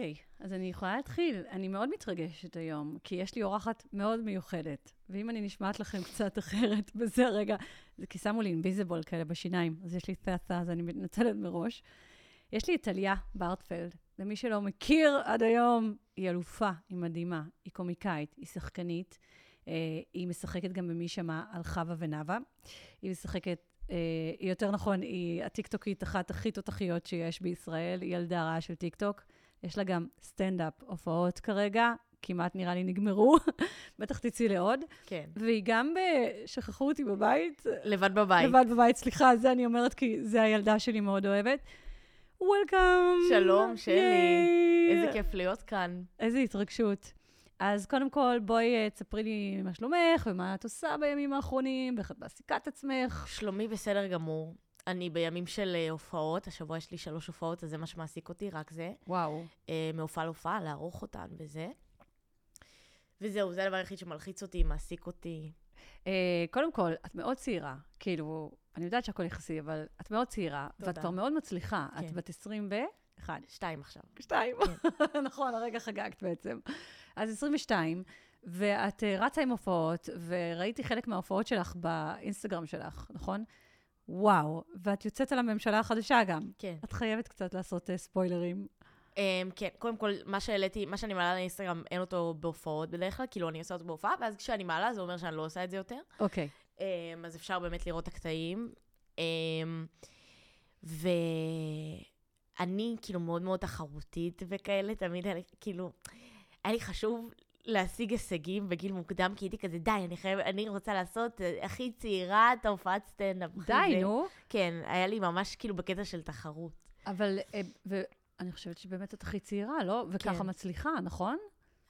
אוקיי, אז אני יכולה להתחיל. אני מאוד מתרגשת היום, כי יש לי אורחת מאוד מיוחדת. ואם אני נשמעת לכם קצת אחרת בזה הרגע, זה כי שמו לי invisible כאלה בשיניים, אז יש לי תעשה, אז אני מתנצלת מראש. יש לי את טליה בארטפלד. למי שלא מכיר עד היום, היא אלופה, היא מדהימה, היא קומיקאית, היא שחקנית. אה, היא משחקת גם במי שמע על חווה ונאווה. היא משחקת אה, יותר נכון, היא הטיקטוקית אחת הכי תותחיות שיש בישראל, היא ילדה רעה של טיקטוק. יש לה גם סטנדאפ, הופעות כרגע, כמעט נראה לי נגמרו, בטח תצאי לעוד. כן. והיא גם, ב... שכחו אותי בבית. לבד בבית. לבד בבית, סליחה, זה אני אומרת כי זה הילדה שלי מאוד אוהבת. וולקאם. שלום, שלי. איזה כיף להיות כאן. איזה התרגשות. אז קודם כל, בואי uh, תספרי לי מה שלומך, ומה את עושה בימים האחרונים, ואיך את מעסיקה את עצמך. שלומי בסדר גמור. אני בימים של uh, הופעות, השבוע יש לי שלוש הופעות, אז זה מה שמעסיק אותי, רק זה. וואו. Uh, מהופעה להופעה, לערוך אותן וזה. וזהו, זה הדבר היחיד שמלחיץ אותי, מעסיק אותי. Uh, קודם כל, את מאוד צעירה. כאילו, אני יודעת שהכל יחסי, אבל את מאוד צעירה, תודה. ואת כבר מאוד מצליחה. כן. את בת 20 ב... אחד. שתיים עכשיו. שתיים. כן. נכון, הרגע חגגת בעצם. אז 22, ואת אה, רצה עם הופעות, וראיתי חלק מההופעות שלך באינסטגרם שלך, נכון? וואו, ואת יוצאת על הממשלה החדשה גם. כן. את חייבת קצת לעשות uh, ספוילרים. Um, כן, קודם כל, מה שהעליתי, מה שאני מעלה לאינסטגרם, אין אותו בהופעות בדרך כלל, כאילו אני עושה אותו בהופעה, ואז כשאני מעלה, זה אומר שאני לא עושה את זה יותר. אוקיי. Okay. Um, אז אפשר באמת לראות את הקטעים. Um, ואני כאילו מאוד מאוד תחרותית וכאלה, תמיד אני כאילו... היה לי חשוב להשיג הישגים בגיל מוקדם, כי הייתי כזה, די, אני חייב, אני רוצה לעשות אה, הכי צעירה את ההופעת סטנדאפ. די, נו. כן, היה לי ממש כאילו בקטע של תחרות. אבל, אה, ואני חושבת שבאמת את הכי צעירה, לא? וככה כן. מצליחה, נכון?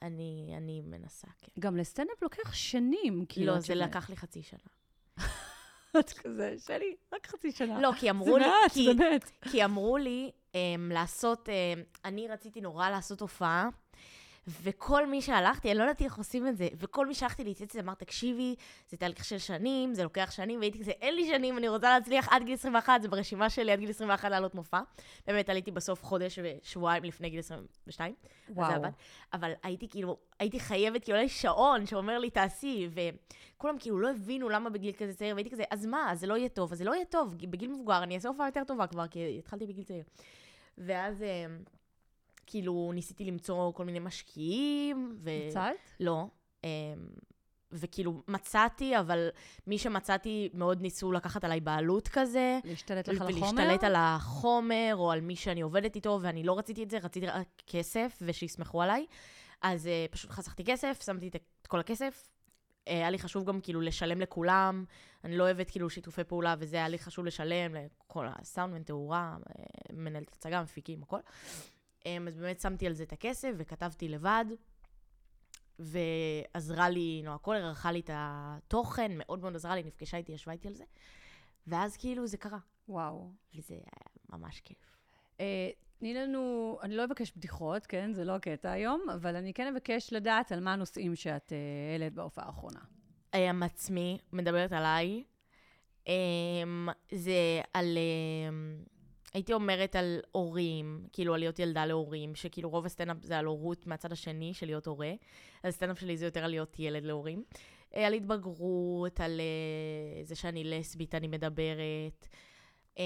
אני, אני מנסה, כן. גם לסטנדאפ לוקח שנים, כאילו. לא, זה שני. לקח לי חצי שנה. את כזה, שלי, רק חצי שנה. לא, כי אמרו לי... זה מעט, כי, באמת. כי אמרו לי um, לעשות, um, אני רציתי נורא לעשות הופעה. וכל מי שהלכתי, אני לא יודעת איך עושים את זה, וכל מי שהלכתי להתייעץ אמר, תקשיבי, זה תהליך של שנים, זה לוקח שנים, והייתי כזה, אין לי שנים, אני רוצה להצליח עד גיל 21, זה ברשימה שלי עד גיל 21 לעלות מופע. באמת עליתי בסוף חודש ושבועיים לפני גיל 22. וואו. אבל הייתי כאילו, הייתי חייבת, כאילו, היה לי שעון שאומר לי, תעשי, וכולם כאילו לא הבינו למה בגיל כזה צעיר, והייתי כזה, אז מה, אז זה לא יהיה טוב, אז זה לא יהיה טוב, בגיל מבוגר אני אעשה הופעה יותר טובה כבר, כי התחלתי בגיל צעיר. ואז... כאילו, ניסיתי למצוא כל מיני משקיעים. ו... מצאת? לא. אמ, וכאילו, מצאתי, אבל מי שמצאתי מאוד ניסו לקחת עליי בעלות כזה. להשתלט לך על החומר? ולהשתלט על החומר, או על מי שאני עובדת איתו, ואני לא רציתי את זה, רציתי רק כסף, ושיסמכו עליי. אז uh, פשוט חסכתי כסף, שמתי את כל הכסף. Uh, היה לי חשוב גם כאילו לשלם לכולם. אני לא אוהבת כאילו שיתופי פעולה, וזה היה לי חשוב לשלם לכל הסאונד ותאורה, אה, מנהלת הצגה, מפיקים, הכל. אמ, אז באמת שמתי על זה את הכסף וכתבתי לבד, ועזרה לי, נועה קולר ערכה לי את התוכן, מאוד מאוד עזרה לי, נפגשה איתי, ישבה איתי על זה, ואז כאילו זה קרה. וואו. וזה היה ממש כיף. אה, תני לנו, אני לא אבקש בדיחות, כן? זה לא הקטע היום, אבל אני כן אבקש לדעת על מה הנושאים שאת אה, העלית בהופעה האחרונה. עם עצמי, מדברת עליי. אמ, זה על הייתי אומרת על הורים, כאילו על להיות ילדה להורים, שכאילו רוב הסטנדאפ זה על הורות מהצד השני של להיות הורה, אז הסטנדאפ שלי זה יותר על להיות ילד להורים. אה, על התבגרות, על uh, זה שאני לסבית, אני מדברת. Um,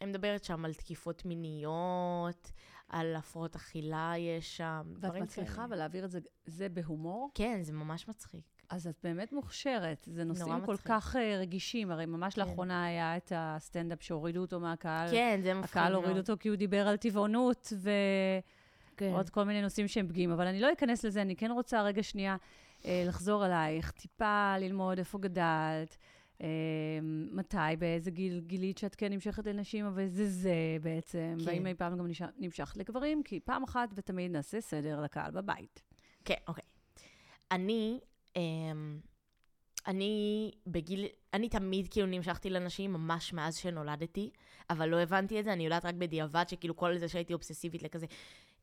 אני מדברת שם על תקיפות מיניות, על הפרעות אכילה יש שם, ואת מצליחה אבל להעביר את זה, זה בהומור? כן, זה ממש מצחיק. אז את באמת מוכשרת. זה נושאים כל כך uh, רגישים. הרי ממש כן. לאחרונה היה את הסטנדאפ שהורידו אותו מהקהל. כן, זה מפחיד הקהל הוריד אותו כי הוא דיבר על טבעונות ועוד כן. כל מיני נושאים שהם פגיעים. אבל אני לא אכנס לזה, אני כן רוצה רגע שנייה uh, לחזור אלייך, טיפה ללמוד איפה גדלת. Uh, מתי, באיזה גיל גילית שאת כן נמשכת לנשים, אבל זה זה בעצם, כן. והאם אי פעם גם נמשכת לגברים, כי פעם אחת ותמיד נעשה סדר לקהל בבית. כן, אוקיי. אני אני בגיל, אני תמיד כאילו נמשכתי לנשים ממש מאז שנולדתי, אבל לא הבנתי את זה, אני יודעת רק בדיעבד שכאילו כל זה שהייתי אובססיבית לכזה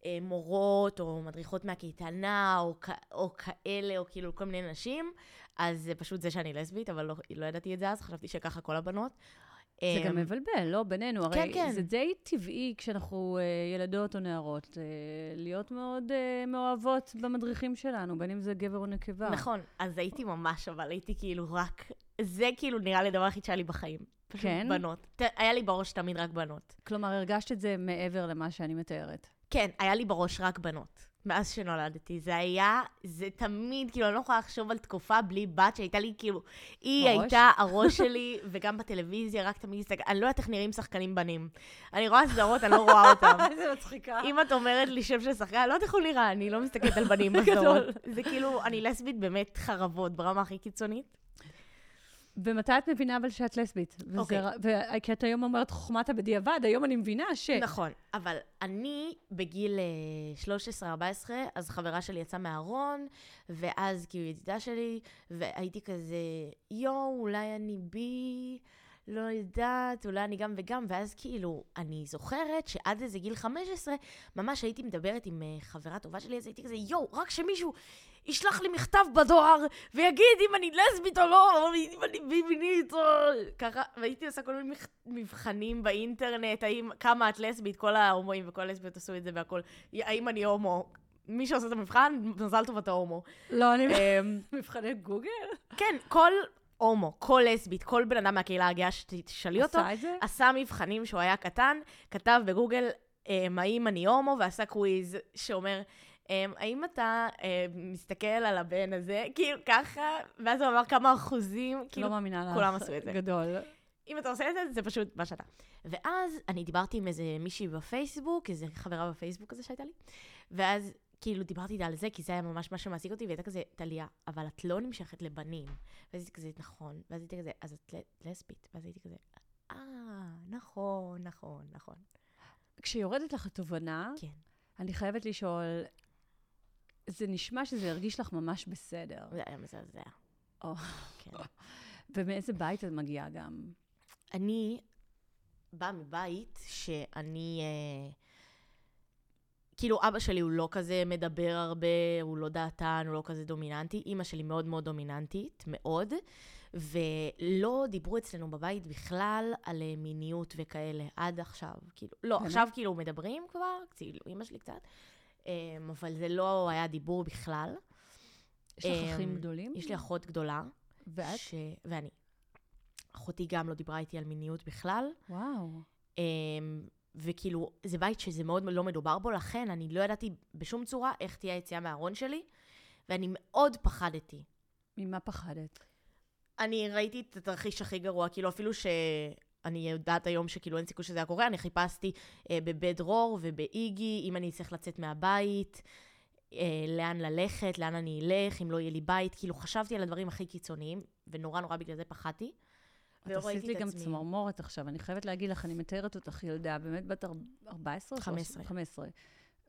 אה, מורות או מדריכות מהקייטנה או, או כאלה, או כאילו כל מיני נשים, אז זה פשוט זה שאני לסבית, אבל לא, לא ידעתי את זה אז, חשבתי שככה כל הבנות. זה גם אמ, מבלבל, לא? בינינו. הרי כן, כן. זה די טבעי כשאנחנו אה, ילדות או נערות, אה, להיות מאוד אה, מאוהבות במדריכים שלנו, בין אם זה גבר או נקבה. נכון, אז הייתי ממש, אבל הייתי כאילו רק... זה כאילו נראה לי הדבר היחיד שהיה לי בחיים. פשוט כן? בנות. היה לי בראש תמיד רק בנות. כלומר, הרגשת את זה מעבר למה שאני מתארת. כן, היה לי בראש רק בנות. מאז שנולדתי. זה היה, זה תמיד, כאילו, אני לא יכולה לחשוב על תקופה בלי בת שהייתה לי, כאילו, היא בראש? הייתה הראש שלי, וגם בטלוויזיה, רק תמיד הסתכל... אני לא יודעת איך נראים שחקנים בנים. אני רואה סדרות, אני לא רואה אותם. איזה מצחיקה. אם את אומרת לי שם של שחקן, לא יודעת איך הוא נראה, אני לא מסתכלת על בנים בסדרות. זה כאילו, אני לסבית באמת חרבות ברמה הכי קיצונית. ומתי את מבינה אבל שאת לסבית? אוקיי. כי את היום אומרת חוכמת הבדיעבד, היום אני מבינה ש... נכון, אבל אני בגיל אה, 13-14, אז חברה שלי יצאה מהארון, ואז כאילו ידידה שלי, והייתי כזה, יואו, אולי אני בי, לא יודעת, אולי אני גם וגם, ואז כאילו, אני זוכרת שעד איזה גיל 15, ממש הייתי מדברת עם אה, חברה טובה שלי, אז הייתי כזה, יואו, רק שמישהו ישלח לי מכתב בדואר, ויגיד אם אני לסבית או לא, או אם אני בי מינית, או... ככה, והייתי עושה כל מיני מבחנים באינטרנט, האם, כמה את לסבית, כל ההומואים וכל הלסביות עשו את זה והכל, האם אני הומו. מי שעושה את המבחן, מזל טוב אתה הומו. לא, אני... אמ, מבחני גוגל? כן, כל הומו, כל לסבית, כל בן אדם מהקהילה הגאה שתשאלי אותו, עשה מבחנים שהוא היה קטן, כתב בגוגל, אמ, האם אני הומו, ועשה קוויז שאומר, האם אתה אמ, מסתכל על הבן הזה, כאילו ככה, ואז הוא אמר כמה אחוזים, כאילו, לא מאמינה לך. כולם עשו את זה. גדול. אם אתה עושה את זה, זה פשוט מה שאתה. ואז אני דיברתי עם איזה מישהי בפייסבוק, איזה חברה בפייסבוק כזה שהייתה לי, ואז כאילו דיברתי איתה על זה, כי זה היה ממש מה שמעסיק אותי, והיא הייתה כזה, טליה, אבל את לא נמשכת לבנים. ואז הייתי כזה, נכון. ואז הייתי כזה, אז את לסבית. ואז הייתי כזה, אה, נכון, נכון, נכון. כשיורדת לך התובנה, כן. אני חייבת לשאול, זה נשמע שזה הרגיש לך ממש בסדר. זה היה מזעזע. או. כן. ומאיזה בית את מגיעה גם? אני באה מבית שאני... אה, כאילו, אבא שלי הוא לא כזה מדבר הרבה, הוא לא דעתן, הוא לא כזה דומיננטי. אימא שלי מאוד מאוד דומיננטית, מאוד. ולא דיברו אצלנו בבית בכלל על אה, מיניות וכאלה, עד עכשיו. כאילו, לא, באמת? עכשיו כאילו מדברים כבר, כאילו, אימא שלי קצת, אבל זה לא היה דיבור בכלל. יש לך אמ, אחים גדולים? יש לי אחות גדולה. ואת? ש... ואני. אחותי גם לא דיברה איתי על מיניות בכלל. וואו. אמ, וכאילו, זה בית שזה מאוד לא מדובר בו, לכן אני לא ידעתי בשום צורה איך תהיה היציאה מהארון שלי, ואני מאוד פחדתי. ממה פחדת? אני ראיתי את התרחיש הכי גרוע, כאילו אפילו שאני יודעת היום שכאילו אין סיכוי שזה היה קורה, אני חיפשתי אה, בבית דרור ובאיגי, אם אני אצטרך לצאת מהבית, אה, לאן ללכת, לאן אני אלך, אם לא יהיה לי בית, כאילו חשבתי על הדברים הכי קיצוניים, ונורא נורא בגלל זה פחדתי. את עשית לי גם. צמרמורת עכשיו. אני חייבת להגיד לך, אני מתארת אותך ילדה, באמת בת אר- 14? או 15. 15.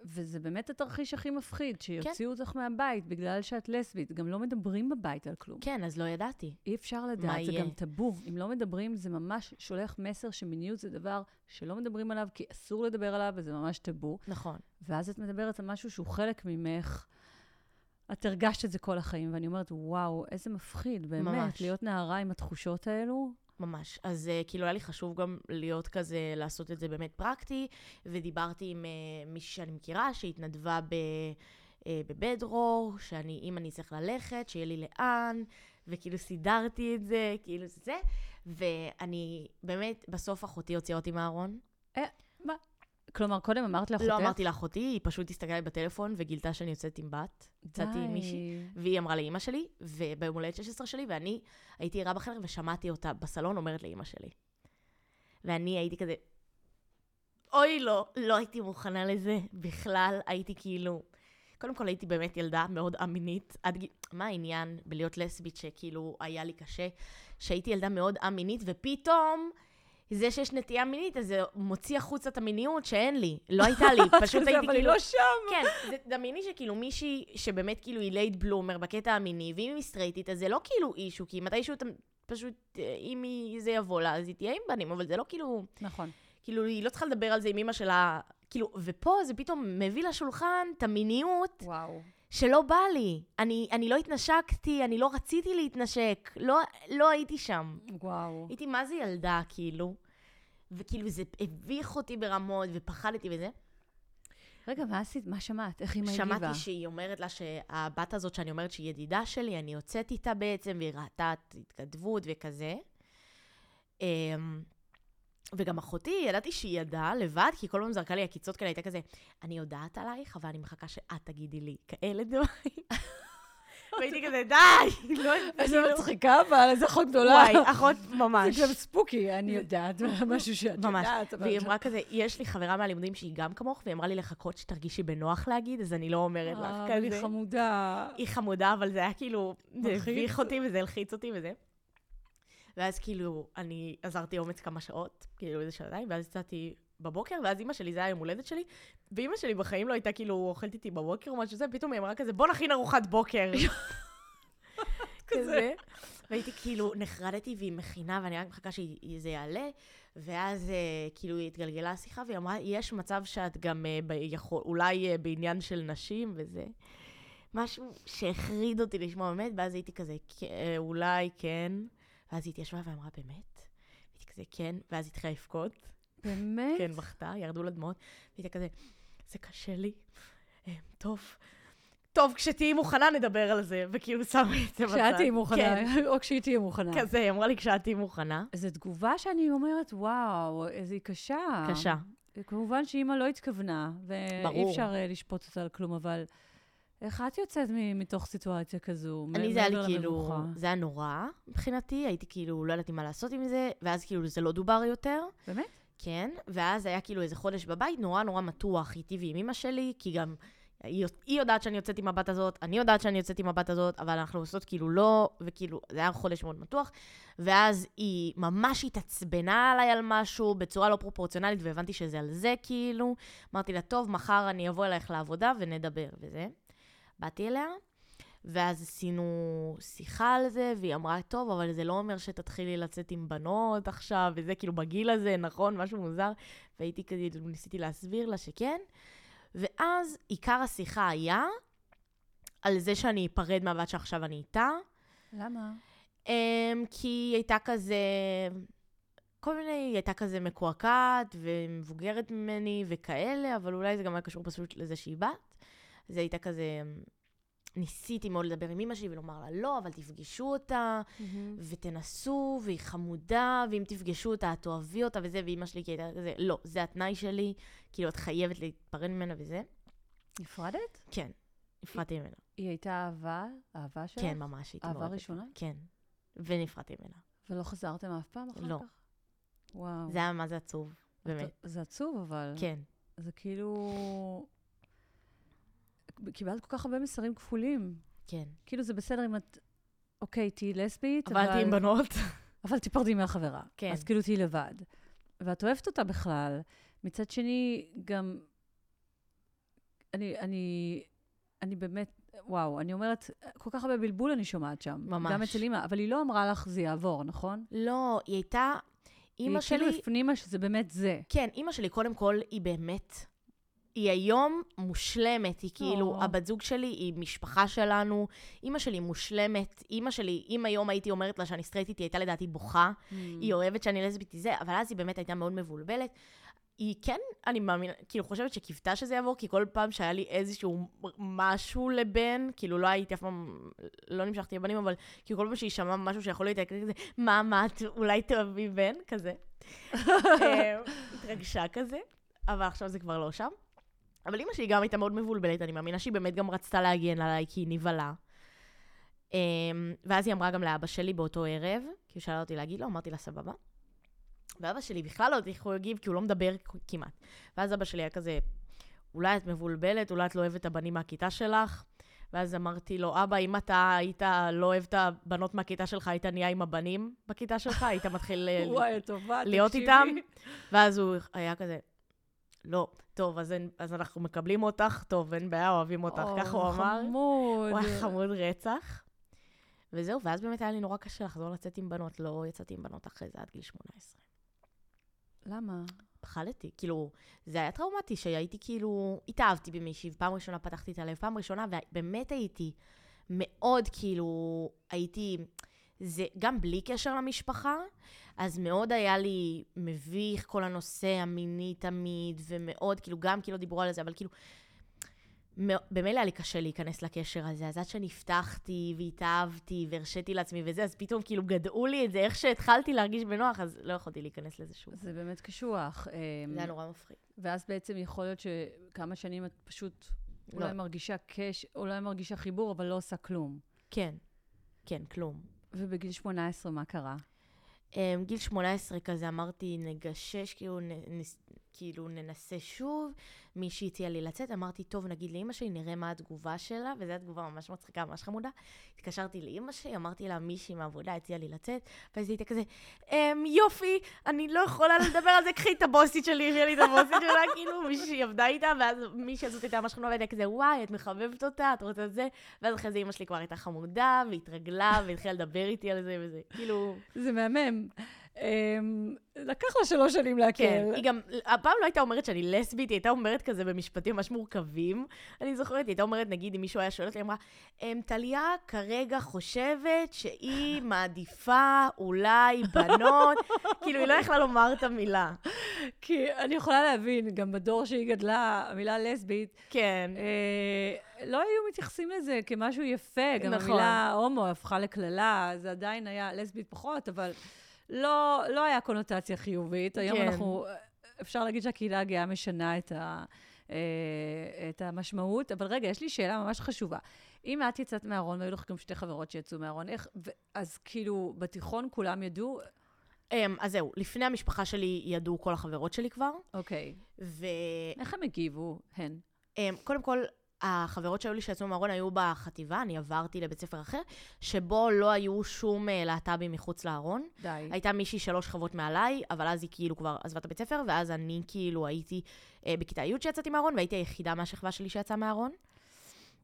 וזה באמת התרחיש הכי מפחיד, כן. שיוציאו אותך מהבית בגלל שאת לסבית. גם לא מדברים בבית על כלום. כן, אז לא ידעתי. אי אפשר לדעת, זה יהיה? גם טאבו. אם לא מדברים, זה ממש שולח מסר שמיניות זה דבר שלא מדברים עליו, כי אסור לדבר עליו, וזה ממש טאבו. נכון. ואז את מדברת על משהו שהוא חלק ממך. את הרגשת את זה כל החיים, ואני אומרת, וואו, איזה מפחיד, באמת, ממש. להיות נערה עם התחושות האלו. ממש. אז uh, כאילו היה לי חשוב גם להיות כזה, לעשות את זה באמת פרקטי, ודיברתי עם uh, מישהי שאני מכירה, שהתנדבה ב, uh, בבית דרור, שאני, אם אני צריך ללכת, שיהיה לי לאן, וכאילו סידרתי את זה, כאילו זה, ואני באמת, בסוף אחותי הוציאה אותי מהארון. כלומר, קודם אמרת לאחותך, לא אמרתי לאחותי, היא פשוט הסתכלה לי בטלפון וגילתה שאני יוצאת עם בת. יצאתי עם מישהי. והיא אמרה לאימא שלי, וביום הולדת 16 שלי, ואני הייתי ערה בחדר ושמעתי אותה בסלון אומרת לאימא שלי. ואני הייתי כזה, אוי לא, לא הייתי מוכנה לזה בכלל, הייתי כאילו... קודם כל הייתי באמת ילדה מאוד א-מינית, עד גיל... מה העניין בלהיות לסבית שכאילו היה לי קשה? שהייתי ילדה מאוד א-מינית, ופתאום... זה שיש נטייה מינית, אז זה מוציא החוצה את המיניות שאין לי. לא הייתה לי, פשוט הייתי אבל היא כאילו... לא שם. כן, זה- דמייני שכאילו מישהי שבאמת כאילו היא late bloomer בקטע המיני, ואם היא סטרייטית, אז זה לא כאילו issue, כי מתישהו אתה פשוט, אה, אם היא, זה יבוא לה, אז היא תהיה עם בנים, אבל זה לא כאילו, נכון. כאילו, היא לא צריכה לדבר על זה עם אמא שלה, כאילו, ופה זה פתאום מביא לשולחן את המיניות, וואו. שלא בא לי. אני, אני לא התנשקתי, אני לא רציתי להתנשק, לא, לא הייתי שם. וואו. הייתי מה זה ילדה, כאילו. וכאילו זה הביך אותי ברמות, ופחדתי וזה. רגע, מה עשית? מה שמעת? איך אימא הגיבה? שמעתי שהיא אומרת לה שהבת הזאת שאני אומרת שהיא ידידה שלי, אני יוצאת איתה בעצם, והיא ראתה את התכתבות וכזה. וגם אחותי, ידעתי שהיא ידעה לבד, כי כל פעם זרקה לי עקיצות כאלה, הייתה כזה, אני יודעת עלייך, אבל אני מחכה שאת תגידי לי כאלה דברים. והייתי כזה, די! לא, איזה כאילו- מצחיקה, אבל איזה אחות גדולה. וואי, אחות ממש. זה גם ספוקי, אני יודעת משהו שאת ממש. יודעת. אבל- והיא אמרה כזה, יש לי חברה מהלימודים שהיא גם כמוך, והיא אמרה לי לחכות שתרגישי בנוח להגיד, אז אני לא אומרת לך אה, כזה. אבל היא חמודה. היא חמודה, אבל זה היה כאילו, זה. הביך אותי וזה הלחיץ אותי וזה. ואז כאילו, אני עזרתי אומץ כמה שעות, כאילו איזה שעתיים, ואז יצאתי בבוקר, ואז אימא שלי, זה היה יום הולדת שלי, ואימא שלי בחיים לא הייתה כאילו אוכלת איתי בבוקר או משהו כזה, פתאום היא אמרה כזה, בוא נכין ארוחת בוקר. כזה. והייתי כאילו, נחרדתי והיא מכינה, ואני רק מחכה שזה יעלה, ואז אה, כאילו התגלגלה השיחה, והיא אמרה, יש מצב שאת גם אה, יכול, אולי אה, בעניין של נשים וזה. משהו שהחריד אותי לשמוע באמת, ואז הייתי כזה, "כן, אה, אולי כן. ואז היא התיישבה ואמרה, באמת? הייתי כזה, כן, ואז היא התחילה לבכות. באמת? כן, בכתה, ירדו לה דמעות, והייתה כזה, זה קשה לי. אה, טוב. טוב, כשתהיי מוכנה נדבר על זה, וכאילו שמה את זה בצד. כשאת תהיי מוכנה, כן, או כשהיא תהיה מוכנה. כזה, היא אמרה לי כשאת תהיי מוכנה. זו תגובה שאני אומרת, וואו, איזה היא קשה. קשה. כמובן שאימא לא התכוונה, ואי ברור. אפשר אה, לשפוט אותה על כלום, אבל איך את יוצאת מתוך סיטואציה כזו? אני, זה היה לי כאילו? זה היה נורא מבחינתי, הייתי כאילו, לא ידעתי מה לעשות עם זה, ואז כאילו זה לא דובר יותר. באמת? כן, ואז היה כאילו איזה חודש בבית נורא נורא מתוח איתי ועם אמא שלי, כי גם היא, היא יודעת שאני יוצאת עם הבת הזאת, אני יודעת שאני יוצאת עם הבת הזאת, אבל אנחנו עושות כאילו לא, וכאילו, זה היה חודש מאוד מתוח. ואז היא ממש התעצבנה עליי על משהו בצורה לא פרופורציונלית, והבנתי שזה על זה כאילו. אמרתי לה, טוב, מחר אני אבוא אלייך לעבודה ונדבר וזה. באתי אליה, ואז עשינו שיחה על זה, והיא אמרה, טוב, אבל זה לא אומר שתתחילי לצאת עם בנות עכשיו, וזה כאילו בגיל הזה, נכון? משהו מוזר. והייתי כזה, ניסיתי להסביר לה שכן. ואז עיקר השיחה היה על זה שאני אפרד מהבת שעכשיו אני איתה. למה? Um, כי היא הייתה כזה, כל מיני, היא הייתה כזה מקועקעת ומבוגרת ממני וכאלה, אבל אולי זה גם היה קשור פשוט לזה שהיא בת. היא הייתה כזה, ניסיתי מאוד לדבר עם אמא שלי ולומר לה, לא, אבל תפגשו אותה, ותנסו, והיא חמודה, ואם תפגשו אותה, את תאהבי אותה וזה, ואימא שלי הייתה כזה, לא, זה התנאי שלי, כאילו, את חייבת להיפרד ממנה וזה. נפרדת? כן, נפרדתי ממנה. היא הייתה אהבה? אהבה שלך? כן, ממש, הייתי אהבה. ראשונה? כן, ונפרדתי ממנה. ולא חזרתם אף פעם אחר לא. כך? וואו. זה היה מה זה עצוב, באמת. זה עצוב, אבל... כן. זה כאילו... קיבלת כל כך הרבה מסרים כפולים. כן. כאילו, זה בסדר אם את... אוקיי, תהיי לסבית, אבל תהיי עם בנות. אבל תיפרדי מהחברה. כן. אז כאילו תהיי לבד. ואת אוהבת אותה בכלל. מצד שני, גם... אני, אני, אני באמת, וואו, אני אומרת, כל כך הרבה בלבול אני שומעת שם. ממש. גם אצל אימא, אבל היא לא אמרה לך, זה יעבור, נכון? לא, היא הייתה... אימא היא שלי... כאילו הפנימה שזה באמת זה. כן, אימא שלי, קודם כל, היא באמת... היא היום מושלמת, היא כאילו, או. הבת זוג שלי היא משפחה שלנו, אימא שלי מושלמת, אימא שלי, אם היום הייתי אומרת לה שאני סטרייטית, היא הייתה לדעתי בוכה, Mm. היא אוהבת שאני לסבית זה, אבל אז היא באמת הייתה מאוד מבולבלת. היא כן, אני מאמינה, כאילו חושבת שקיוותה שזה יעבור, כי כל פעם שהיה לי איזשהו משהו לבן, כאילו לא הייתי אף פעם, לא נמשכתי לבנים, אבל כאילו כל פעם שהיא שמעה משהו שיכול להיות כזה, מה, מה, את אולי תאהבי בן? כזה. אה, התרגשה כזה, אבל עכשיו זה כבר לא שם. אבל אימא שלי גם הייתה מאוד מבולבלת, אני מאמינה שהיא באמת גם רצתה להגן עליי, כי היא נבהלה. Um, ואז היא אמרה גם לאבא שלי באותו ערב, כי הוא שאלה אותי להגיד לו, אמרתי לה, סבבה. ואבא שלי בכלל לא יודעת איך הוא יגיב, כי הוא לא מדבר כמעט. ואז אבא שלי היה כזה, אולי את מבולבלת, אולי את לא אוהבת את הבנים מהכיתה שלך. ואז אמרתי לו, אבא, אם אתה היית לא אוהב את הבנות מהכיתה שלך, היית נהיה עם הבנים בכיתה שלך, היית מתחיל וואי, טובה, להיות תקשיבי. איתם. ואז הוא היה כזה, לא, טוב, אז, אין, אז אנחנו מקבלים אותך, טוב, אין בעיה, אוהבים אותך. או, ככה הוא אמר. חמוד. הוא היה חמוד רצח. וזהו, ואז באמת היה לי נורא קשה לחזור לצאת עם בנות. לא יצאתי עם בנות אחרי זה עד גיל 18. למה? פחדתי, כאילו, זה היה טראומטי, שהייתי כאילו, התאהבתי במישהי, פעם ראשונה פתחתי את הלב, פעם ראשונה, ובאמת הייתי מאוד, כאילו, הייתי, זה גם בלי קשר למשפחה, אז מאוד היה לי מביך כל הנושא המיני תמיד, ומאוד, כאילו, גם כי לא דיברו על זה, אבל כאילו, במילא היה לי קשה להיכנס לקשר הזה, אז עד שנפתחתי והתאהבתי והרשיתי לעצמי וזה, אז פתאום כאילו גדעו לי את זה, איך שהתחלתי להרגיש בנוח, אז לא יכולתי להיכנס לזה שוב. זה באמת קשוח. אמ, זה היה נורא מפחיד. ואז בעצם יכול להיות שכמה שנים את פשוט לא. אולי מרגישה קש, אולי מרגישה חיבור, אבל לא עושה כלום. כן, כן, כלום. ובגיל 18 מה קרה? Um, גיל 18 כזה אמרתי, נגשש, כאילו, נ, כאילו ננסה שוב. מישהי הציעה לי לצאת, אמרתי, טוב, נגיד לאימא שלי, נראה מה התגובה שלה, וזו הייתה תגובה ממש מצחיקה, ממש חמודה. התקשרתי לאימא שלי, אמרתי לה, מישהי מהעבודה הציעה לי לצאת, ואז היא הייתה כזה, אמ, יופי, אני לא יכולה לדבר על זה, קחי את הבוסית שלי, הביאה לי את הבוסית שלה, כאילו, מישהי עבדה איתה, ואז מישהי הזאת הייתה ממש חמודה, והייתה כזה, וואי, את מחבבת אותה, את רוצה את זה? ואז אחרי זה אימא שלי כבר הייתה חמודה, והתרגלה, והתחילה לדבר איתי על זה וזה, כאילו... זה מהמם. אמ, לקח לה שלוש שנים להקל. כן, היא גם, הפעם לא הייתה אומרת שאני לסבית, היא הייתה אומרת כזה במשפטים ממש מורכבים. אני זוכרת, היא הייתה אומרת, נגיד, אם מישהו היה שואל אותי, היא אמרה, אמ, טליה כרגע חושבת שהיא מעדיפה אולי בנות, כאילו, היא לא יכלה לומר את המילה. כי אני יכולה להבין, גם בדור שהיא גדלה, המילה לסבית, כן. אה, לא היו מתייחסים לזה כמשהו יפה. גם נכון. המילה הומו הפכה לקללה, זה עדיין היה לסבית פחות, אבל... לא, לא היה קונוטציה חיובית. היום כן. אנחנו, אפשר להגיד שהקהילה הגאה משנה את, ה, אה, את המשמעות. אבל רגע, יש לי שאלה ממש חשובה. אם את יצאת מהארון, והיו לך גם שתי חברות שיצאו מהארון, איך, אז כאילו, בתיכון כולם ידעו? Um, אז זהו, לפני המשפחה שלי ידעו כל החברות שלי כבר. אוקיי. ו... איך הם הגיבו, הן? Um, קודם כל, החברות שהיו לי שיצאו מהארון היו בחטיבה, אני עברתי לבית ספר אחר, שבו לא היו שום uh, להט"בים מחוץ לארון. די. הייתה מישהי שלוש חברות מעליי, אבל אז היא כאילו כבר עזבה את הבית ספר, ואז אני כאילו הייתי uh, בכיתה י' שיצאתי מהארון, והייתי היחידה מהשכבה שלי שיצאה מהארון.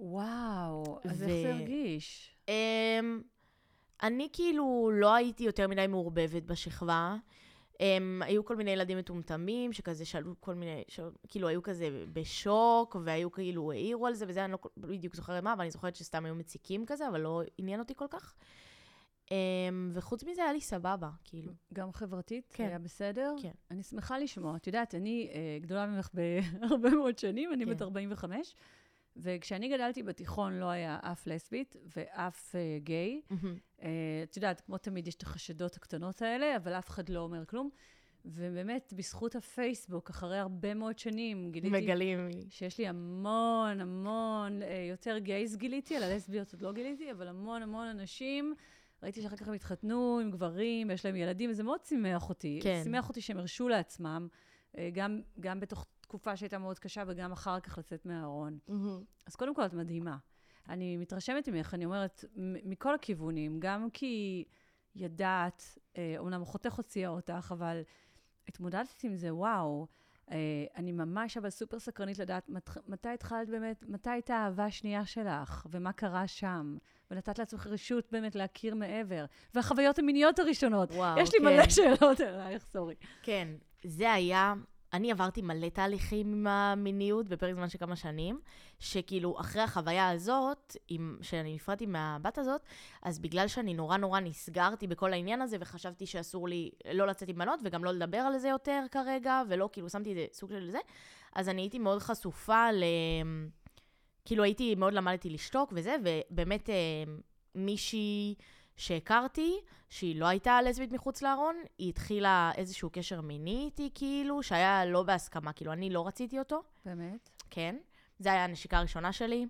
וואו, אז ו... איך זה הרגיש? Um, אני כאילו לא הייתי יותר מדי מעורבבת בשכבה. הם, היו כל מיני ילדים מטומטמים, שכזה שאלו כל מיני, ש... כאילו היו כזה בשוק, והיו כאילו העירו על זה, וזה אני לא בדיוק זוכרת מה, אבל אני זוכרת שסתם היו מציקים כזה, אבל לא עניין אותי כל כך. Um, וחוץ מזה היה לי סבבה, כאילו. גם חברתית? כן. היה בסדר? כן. אני שמחה לשמוע. את יודעת, אני uh, גדולה ממך בהרבה מאוד שנים, אני כן. בת 45, וכשאני גדלתי בתיכון לא היה אף לסבית ואף uh, גיי. Mm-hmm. Uh, את יודעת, כמו תמיד יש את החשדות הקטנות האלה, אבל אף אחד לא אומר כלום. ובאמת, בזכות הפייסבוק, אחרי הרבה מאוד שנים, גיליתי... מגלים. שיש לי המון, המון, uh, יותר גייז גיליתי, על הלסביות עוד לא גיליתי, אבל המון המון אנשים. ראיתי שאחר כך הם התחתנו עם גברים, יש להם ילדים, וזה מאוד שימח אותי. כן. שימח אותי שהם הרשו לעצמם, גם, גם בתוך תקופה שהייתה מאוד קשה, וגם אחר כך לצאת מהארון. Mm-hmm. אז קודם כל, את מדהימה. אני מתרשמת ממך, אני אומרת, מכל הכיוונים, גם כי ידעת, אה, אומנם אחותך הוציאה אותך, אבל התמודדת עם זה, וואו. אה, אני ממש אבל סופר סקרנית לדעת מת, מתי התחלת באמת, מתי הייתה האהבה השנייה שלך, ומה קרה שם, ונתת לעצמך רשות באמת להכיר מעבר, והחוויות המיניות הראשונות. וואו, יש לי כן. מלא שאלות אלייך, סורי. כן, זה היה אני עברתי מלא תהליכים עם המיניות בפרק זמן של כמה שנים, שכאילו אחרי החוויה הזאת, עם, שאני נפרדתי מהבת הזאת, אז בגלל שאני נורא נורא נסגרתי בכל העניין הזה, וחשבתי שאסור לי לא לצאת עם בנות, וגם לא לדבר על זה יותר כרגע, ולא, כאילו, שמתי את זה סוג של זה, אז אני הייתי מאוד חשופה ל... כאילו, הייתי, מאוד למדתי לשתוק וזה, ובאמת אה, מישהי... שהכרתי, שהיא לא הייתה לסבית מחוץ לארון, היא התחילה איזשהו קשר מיני איתי, כאילו, שהיה לא בהסכמה, כאילו, אני לא רציתי אותו. באמת? כן. זה היה הנשיקה הראשונה שלי,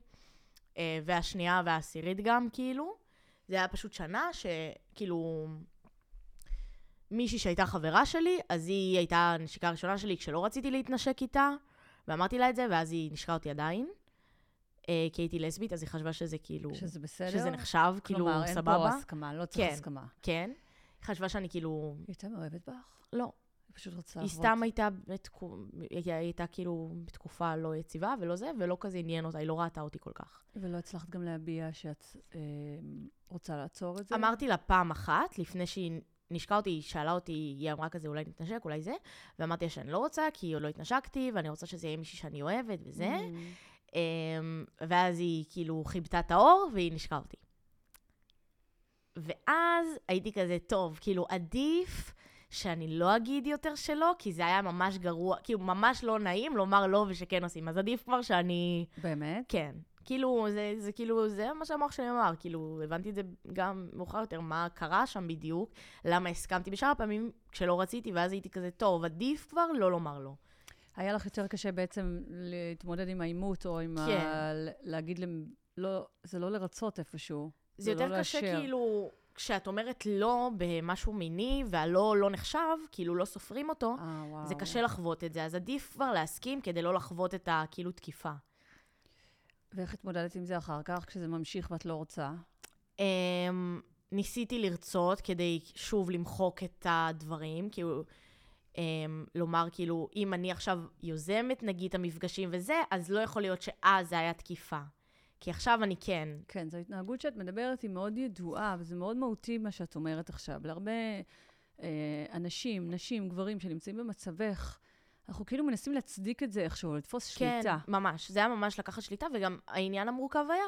אה, והשנייה והעשירית גם, כאילו. זה היה פשוט שנה שכאילו... מישהי שהייתה חברה שלי, אז היא הייתה הנשיקה הראשונה שלי כשלא רציתי להתנשק איתה, ואמרתי לה את זה, ואז היא נשקה אותי עדיין. אה, כי הייתי לסבית, אז היא חשבה שזה כאילו... שזה בסדר? שזה נחשב, כאילו, סבבה. כלומר, אין פה הסכמה, לא צריך כן, הסכמה. כן. היא חשבה שאני כאילו... היא הייתה מאוהבת בך? לא. היא פשוט רצה לעבוד. היא סתם הייתה, בתקו... היא הייתה כאילו בתקופה לא יציבה ולא זה, ולא כזה עניין אותה, היא לא ראתה אותי כל כך. ולא הצלחת גם להביע שאת אה, רוצה לעצור את זה? אמרתי לה פעם אחת, לפני שהיא נשקה אותי, היא שאלה אותי, היא אמרה כזה, אולי נתנשק, אולי זה, ואמרתי לה שאני לא רוצה, כי עוד לא התנשקתי, ואני רוצה שזה יהיה מישהי שאני אוהבת וזה. Mm. אמ, ואז היא כאילו חיבתה את האור, והיא נשקה אותי. ואז הייתי כזה, טוב, כאילו, עדיף שאני לא אגיד יותר שלא, כי זה היה ממש גרוע, כאילו, ממש לא נעים לומר לא ושכן עושים. אז עדיף כבר שאני... באמת? כן. כאילו, זה, זה כאילו, זה מה שהמוח שלי אמר, כאילו, הבנתי את זה גם מאוחר יותר, מה קרה שם בדיוק, למה הסכמתי בשאר הפעמים כשלא רציתי, ואז הייתי כזה, טוב, עדיף כבר לא לומר לא. היה לך יותר קשה בעצם להתמודד עם העימות, או עם כן. ה... להגיד להם, לא, זה לא לרצות איפשהו. זה יותר לא קשה לאשר. כאילו, כשאת אומרת לא במשהו מיני, והלא לא נחשב, כאילו לא סופרים אותו, אה, וואו. זה קשה לחוות את זה, אז עדיף כבר להסכים כדי לא לחוות את הכאילו תקיפה. ואיך התמודדת עם זה אחר כך, כשזה ממשיך ואת לא רוצה? Um, ניסיתי לרצות כדי שוב למחוק את הדברים, כאילו, לומר כאילו, אם אני עכשיו יוזמת נגיד את המפגשים וזה, אז לא יכול להיות שאז זה היה תקיפה. כי עכשיו אני כן. כן, זו התנהגות שאת מדברת, היא מאוד ידועה, וזה מאוד מהותי מה שאת אומרת עכשיו. להרבה אה, אנשים, נשים, גברים שנמצאים במצבך, אנחנו כאילו מנסים להצדיק את זה איכשהו, לתפוס כן, שליטה. ממש. זה היה ממש לקחת שליטה, וגם העניין המורכב היה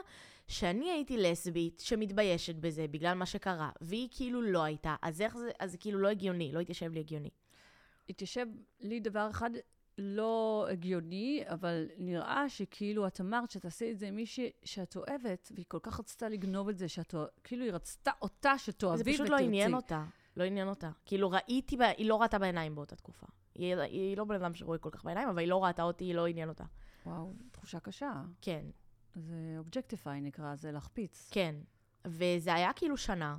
שאני הייתי לסבית שמתביישת בזה בגלל מה שקרה, והיא כאילו לא הייתה, אז איך זה, אז זה כאילו לא הגיוני, לא התיישב לי הגיוני. התיישב לי דבר אחד לא הגיוני, אבל נראה שכאילו את אמרת שתעשי את זה עם מישהי שאת אוהבת, והיא כל כך רצתה לגנוב את זה, שאת, כאילו היא רצתה אותה שתאהבי זה ותרצי. פשוט לא עניין אותה. לא עניין אותה. כאילו ראיתי, בה, היא לא ראתה בעיניים באותה תקופה. היא, היא לא בן אדם שרואה כל כך בעיניים, אבל היא לא ראתה אותי, היא לא עניין אותה. וואו, תחושה קשה. כן, זה objectify נקרא, זה להחפיץ. כן. וזה היה כאילו שנה.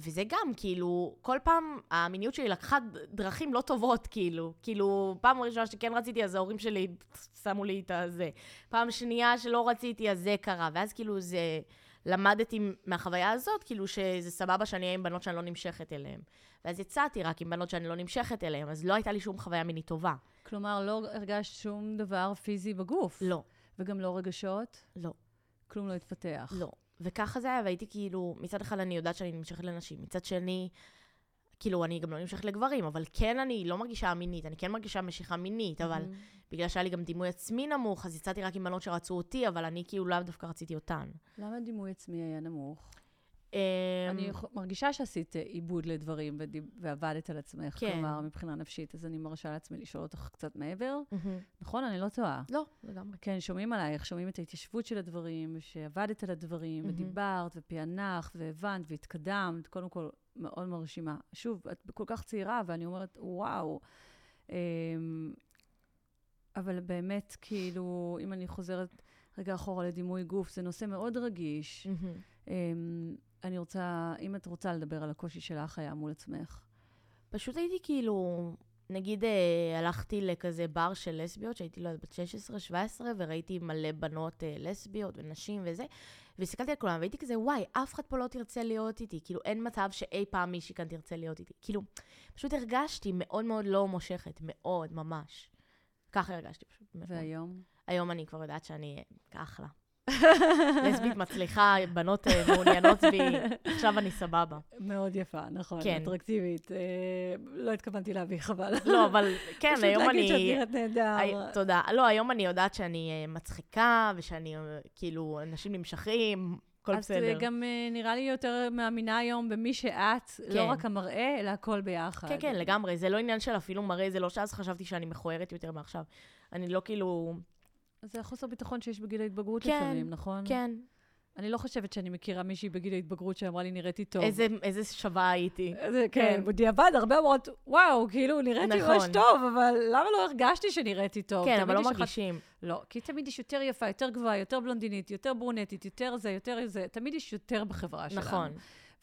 וזה גם, כאילו, כל פעם המיניות שלי לקחה דרכים לא טובות, כאילו. כאילו, פעם ראשונה שכן רציתי, אז ההורים שלי שמו לי את הזה. פעם שנייה שלא רציתי, אז זה קרה. ואז כאילו זה... למדתי מהחוויה הזאת, כאילו שזה סבבה שאני אהיה עם בנות שאני לא נמשכת אליהן. ואז יצאתי רק עם בנות שאני לא נמשכת אליהן, אז לא הייתה לי שום חוויה מינית טובה. כלומר, לא הרגשת שום דבר פיזי בגוף. לא, וגם לא רגשות? לא, כלום לא התפתח. לא. וככה זה היה, והייתי כאילו, מצד אחד אני יודעת שאני נמשכת לנשים, מצד שני, כאילו, אני גם לא נמשכת לגברים, אבל כן אני לא מרגישה מינית, אני כן מרגישה משיכה מינית, אבל מהמם. בגלל שהיה לי גם דימוי עצמי נמוך, אז יצאתי רק עם בנות שרצו אותי, אבל אני כאילו לאו דווקא רציתי אותן. למה דימוי עצמי היה נמוך? אמ, אני מרגישה שעשית עיבוד לדברים ועבדת על עצמך, כן. כלומר, מבחינה נפשית, אז אני מרשה לעצמי לשאול אותך קצת מעבר. נכון? אני לא טועה. לא, לגמרי. כן, שומעים עלייך, שומעים את ההתיישבות של הדברים, שעבדת על הדברים. ודיברת, ופענחת, והבנת, והתקדמת. קודם כל, מאוד מרשימה. שוב, את כל כך צעירה, ואני אומרת, וואו. אמ, אבל באמת, כאילו, אם אני חוזרת רגע אחורה לדימוי גוף, זה נושא מאוד רגיש. אני רוצה, אם את רוצה לדבר על הקושי שלך היה מול עצמך. פשוט הייתי כאילו, נגיד אה, הלכתי לכזה בר של לסביות, שהייתי, לא יודעת, בת 16-17, וראיתי מלא בנות אה, לסביות ונשים וזה, והסתכלתי על כולם, והייתי כזה, וואי, אף אחד פה לא תרצה להיות איתי, כאילו, אין מצב שאי פעם מישהי כאן תרצה להיות איתי. כאילו, פשוט הרגשתי מאוד מאוד לא מושכת, מאוד, ממש. ככה הרגשתי פשוט. מאוד. והיום? היום אני כבר יודעת שאני אחלה. לסבית מצליחה, בנות אה, מעוניינות בי, עכשיו אני סבבה. מאוד יפה, נכון. כן. אטרקטיבית. אה, לא התכוונתי להביא, חבל. לא, אבל כן, פשוט היום להגיד שאת אני... נראית נהדר. הי- תודה. לא, היום אני יודעת שאני אה, מצחיקה, ושאני, אה, כאילו, אנשים נמשכים, הכל בסדר. אה, גם אה, נראה לי יותר מאמינה היום במי שאת, לא כן. רק המראה, אלא הכל ביחד. כן, כן, לגמרי. זה לא עניין של אפילו מראה, זה לא שאז חשבתי שאני מכוערת יותר מעכשיו. אני לא כאילו... זה החוסר ביטחון שיש בגיל ההתבגרות כן, לפעמים, נכון? כן, אני לא חושבת שאני מכירה מישהי בגיל ההתבגרות שאמרה לי, נראיתי טוב. איזה, איזה שווה הייתי. זה, כן, כן. בדיעבד הרבה אומרות, וואו, כאילו, נראיתי נכון. ממש טוב, אבל למה לא הרגשתי שנראיתי טוב? כן, אבל לא יש אחת- מרגישים. לא, כי תמיד יש יותר יפה, יותר גבוהה, יותר בלונדינית, יותר ברונטית, יותר זה, יותר זה, תמיד יש יותר בחברה שלנו. נכון.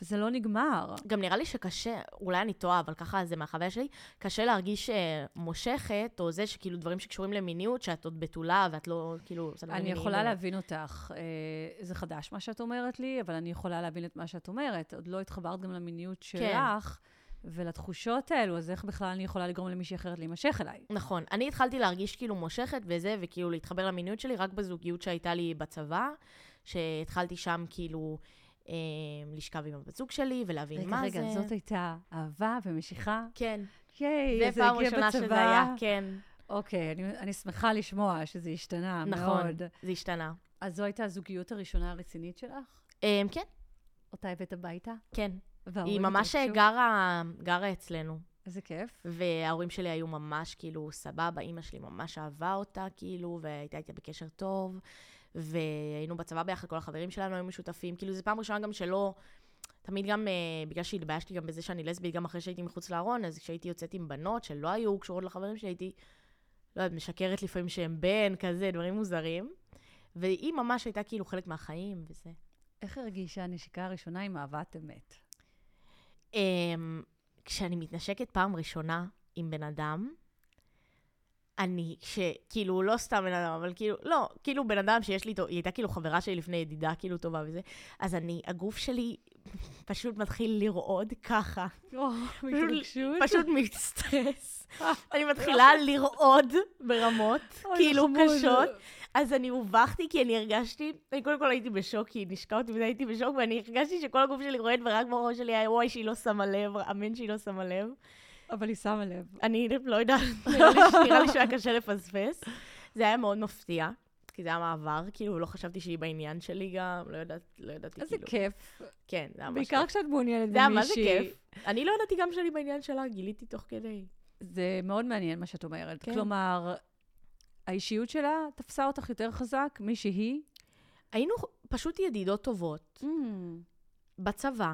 וזה לא נגמר. גם נראה לי שקשה, אולי אני טועה, אבל ככה זה מהחוויה שלי, קשה להרגיש אה, מושכת, או זה שכאילו דברים שקשורים למיניות, שאת עוד בתולה, ואת לא, כאילו... דברים אני יכולה. להבין אותך. אה, זה חדש מה שאת אומרת לי, אבל אני יכולה להבין את מה שאת אומרת. עוד לא התחברת גם למיניות כן. שלך ולתחושות האלו, אז איך בכלל אני יכולה לגרום למישהי אחרת להימשך אליי? נכון. אני התחלתי להרגיש כאילו מושכת וזה, וכאילו להתחבר למיניות שלי רק בזוגיות שהייתה לי בצבא, שהתחלתי שם כאילו... אה, לשכב עם הבת זוג שלי ולהבין רגע, מה רגע, זה. זאת הייתה אהבה ומשיכה. כן, ייי, זה פעם הגיע ראשונה בצבא. שזה היה, כן, אוקיי, אני, אני שמחה לשמוע שזה השתנה נכון. מאוד. זה השתנה. אז זו הייתה הזוגיות הראשונה הרצינית שלך? אה, כן, אותה הבאת הביתה? כן. היא ממש? גרה, גרה אצלנו. איזה כיף. וההורים שלי היו ממש כאילו סבבה, אימא שלי ממש אהבה אותה כאילו, והייתה איתה בקשר טוב, והיינו בצבא ביחד, כל החברים שלנו היו משותפים, כאילו זו פעם ראשונה גם שלא, תמיד גם, uh, בגלל שהתביישתי גם בזה שאני לסבית, גם אחרי שהייתי מחוץ לארון, אז כשהייתי יוצאת עם בנות שלא היו קשורות לחברים שלי, הייתי, לא יודעת, משקרת לפעמים שהם בן, כזה, דברים מוזרים. והיא ממש הייתה כאילו חלק מהחיים וזה. איך הרגישה הנשיקה הראשונה עם אהבת אמת? Um, כשאני מתנשקת פעם ראשונה עם בן אדם, אני, שכאילו, לא סתם בן אדם, אבל כאילו, לא, כאילו בן אדם שיש לי איתו, היא הייתה כאילו חברה שלי לפני ידידה כאילו טובה וזה, אז אני, הגוף שלי פשוט מתחיל לרעוד ככה. או, מהתרגשות. פשוט מסטרס. אני מתחילה לרעוד ברמות, כאילו. קשות. אז אני הובכתי כי אני הרגשתי, אני קודם כל הייתי בשוק, כי היא נשקה אותי והייתי בשוק, ואני הרגשתי שכל הגוף שלי רועד, ורק בראש שלי היה וואי שהיא לא שמה לב, אמן שהיא לא שמה לב. אבל היא שמה לב. אני לא יודעת, נראה לי- שהיה קשה לפספס. זה היה מאוד מפתיע, כי זה היה מעבר, כאילו לא חשבתי שהיא בעניין שלי גם, לא יודעת, לא ידעתי איזה כאילו. כיף. כן, זה היה ממש בעיקר כיף. כשאת מעוניינת זה היה מה זה במישהי. כיף. אני לא ידעתי גם שאני בעניין שלה, גיליתי תוך כדי. זה מאוד מעניין מה שאת אומרת. כן. כלומר, האישיות שלה תפסה אותך יותר חזק משהיא. היינו פשוט ידידות טובות, Mm. בצבא,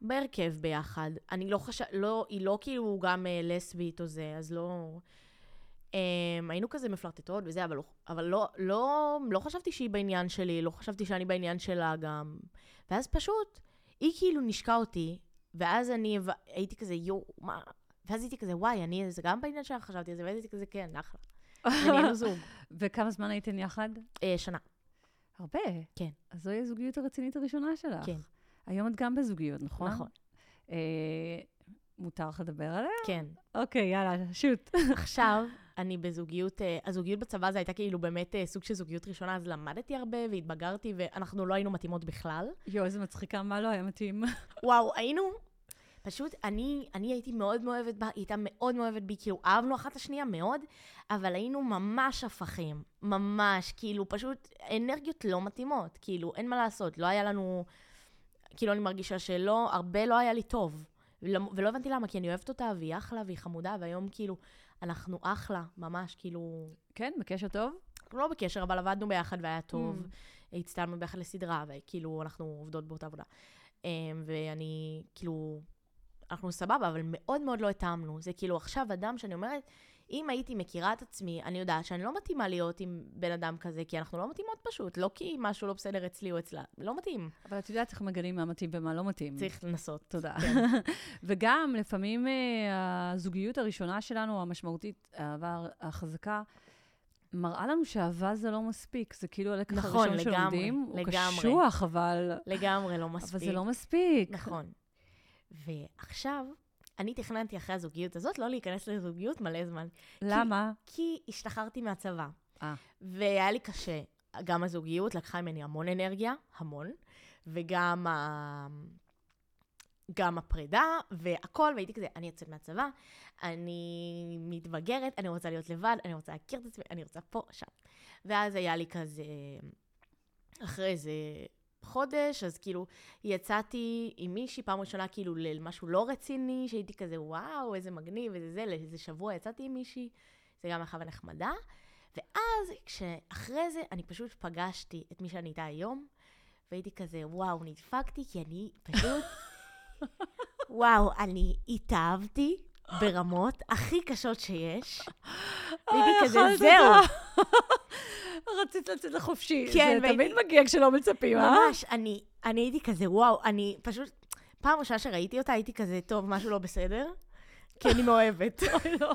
בהרכב ביחד. אני לא חשב... לא, היא לא כאילו גם אה, לסבית או זה, אז לא... Um, היינו כזה מפלרטטות וזה, אבל, לא- אבל לא, לא, לא חשבתי שהיא בעניין שלי, לא חשבתי שאני בעניין שלה גם. ואז פשוט, היא כאילו נשקה אותי, ואז אני הייתי כזה, יואו, מה? ואז הייתי כזה, וואי, אני, זה גם בעניין שלך חשבתי על זה, ואז הייתי כזה, כן, אחלה. ונהיינו זוג. וכמה זמן הייתן יחד? אה, שנה, הרבה. כן. אז זוהי הזוגיות הרצינית הראשונה שלך. כן. היום את גם בזוגיות, נכון? נכון. אה, מותר לך לדבר עליה? כן. אוקיי, יאללה, שוט. עכשיו, אני בזוגיות, אה, הזוגיות בצבא זה הייתה כאילו באמת אה, סוג של זוגיות ראשונה, אז למדתי הרבה והתבגרתי, ואנחנו לא היינו מתאימות בכלל. יואו, איזה מצחיקה, מה לא היה מתאים? וואו, היינו, פשוט, אני, אני הייתי מאוד מאוהבת בה, היא הייתה מאוד מאוהבת בי, כאילו, אהבנו אחת את השנייה מאוד, אבל היינו ממש הפכים, ממש, כאילו, פשוט אנרגיות לא מתאימות, כאילו, אין מה לעשות, לא היה לנו, כאילו, אני מרגישה שלא, הרבה לא היה לי טוב. ולא, הבנתי למה, כי אני אוהבת אותה, והיא אחלה, והיא חמודה, והיום כאילו, אנחנו אחלה, ממש, כאילו, כן, בקשר טוב? אנחנו לא בקשר, אבל עבדנו ביחד והיה טוב. Mm. הצטלמנו ביחד לסדרה, וכאילו, אנחנו עובדות באותה עבודה. אמ, ואני, כאילו, אנחנו סבבה, אבל מאוד מאוד לא התאמנו. זה כאילו עכשיו אדם שאני אומרת, אם הייתי מכירה את עצמי, אני יודעת שאני לא מתאימה להיות עם בן אדם כזה, כי אנחנו לא מתאימות פשוט, לא כי משהו לא בסדר אצלי או אצלה, לא מתאים. אבל את יודעת איך מגלים מה מתאים ומה לא מתאים. צריך לנסות. תודה. כן. וגם, לפעמים אה, הזוגיות הראשונה שלנו, המשמעותית, האהבה החזקה, מראה לנו שאהבה זה לא מספיק. זה כאילו הלקח נכון, הראשון לגמרי, שלומדים. הוא לגמרי. קשוח, אבל... לגמרי לא מספיק. אבל זה לא מספיק. נכון. ועכשיו, אני תכננתי אחרי הזוגיות הזאת לא להיכנס לזוגיות מלא זמן. למה? כי השתחררתי מהצבא. אה. והיה לי קשה. גם הזוגיות לקחה ממני המון אנרגיה, המון, וגם ה... גם הפרידה, והכל, והייתי כזה, אני יוצאת מהצבא, אני מתבגרת, אני רוצה להיות לבד, אני רוצה להכיר את עצמי, אני רוצה פה, שם. ואז היה לי כזה, אחרי איזה חודש, אז כאילו, יצאתי עם מישהי פעם ראשונה, כאילו, למשהו לא רציני, שהייתי כזה, וואו, איזה מגניב, איזה זה, לאיזה שבוע יצאתי עם מישהי, זה גם אחלה ונחמדה. ואז, כשאחרי זה, אני פשוט פגשתי את מי שאני איתה היום, והייתי כזה, וואו, נדפקתי, כי אני פשוט, וואו, אני התאהבתי ברמות הכי קשות שיש. והייתי אה, כזה, זהו. רצית לצאת לחופשי. כן, זה תמיד מגיע כשלא מצפים, אה? ממש, אני, אני הייתי כזה, וואו, אני פשוט, פעם ראשונה שראיתי אותה, הייתי כזה, טוב, משהו לא בסדר. כי אני מאוהבת. לא.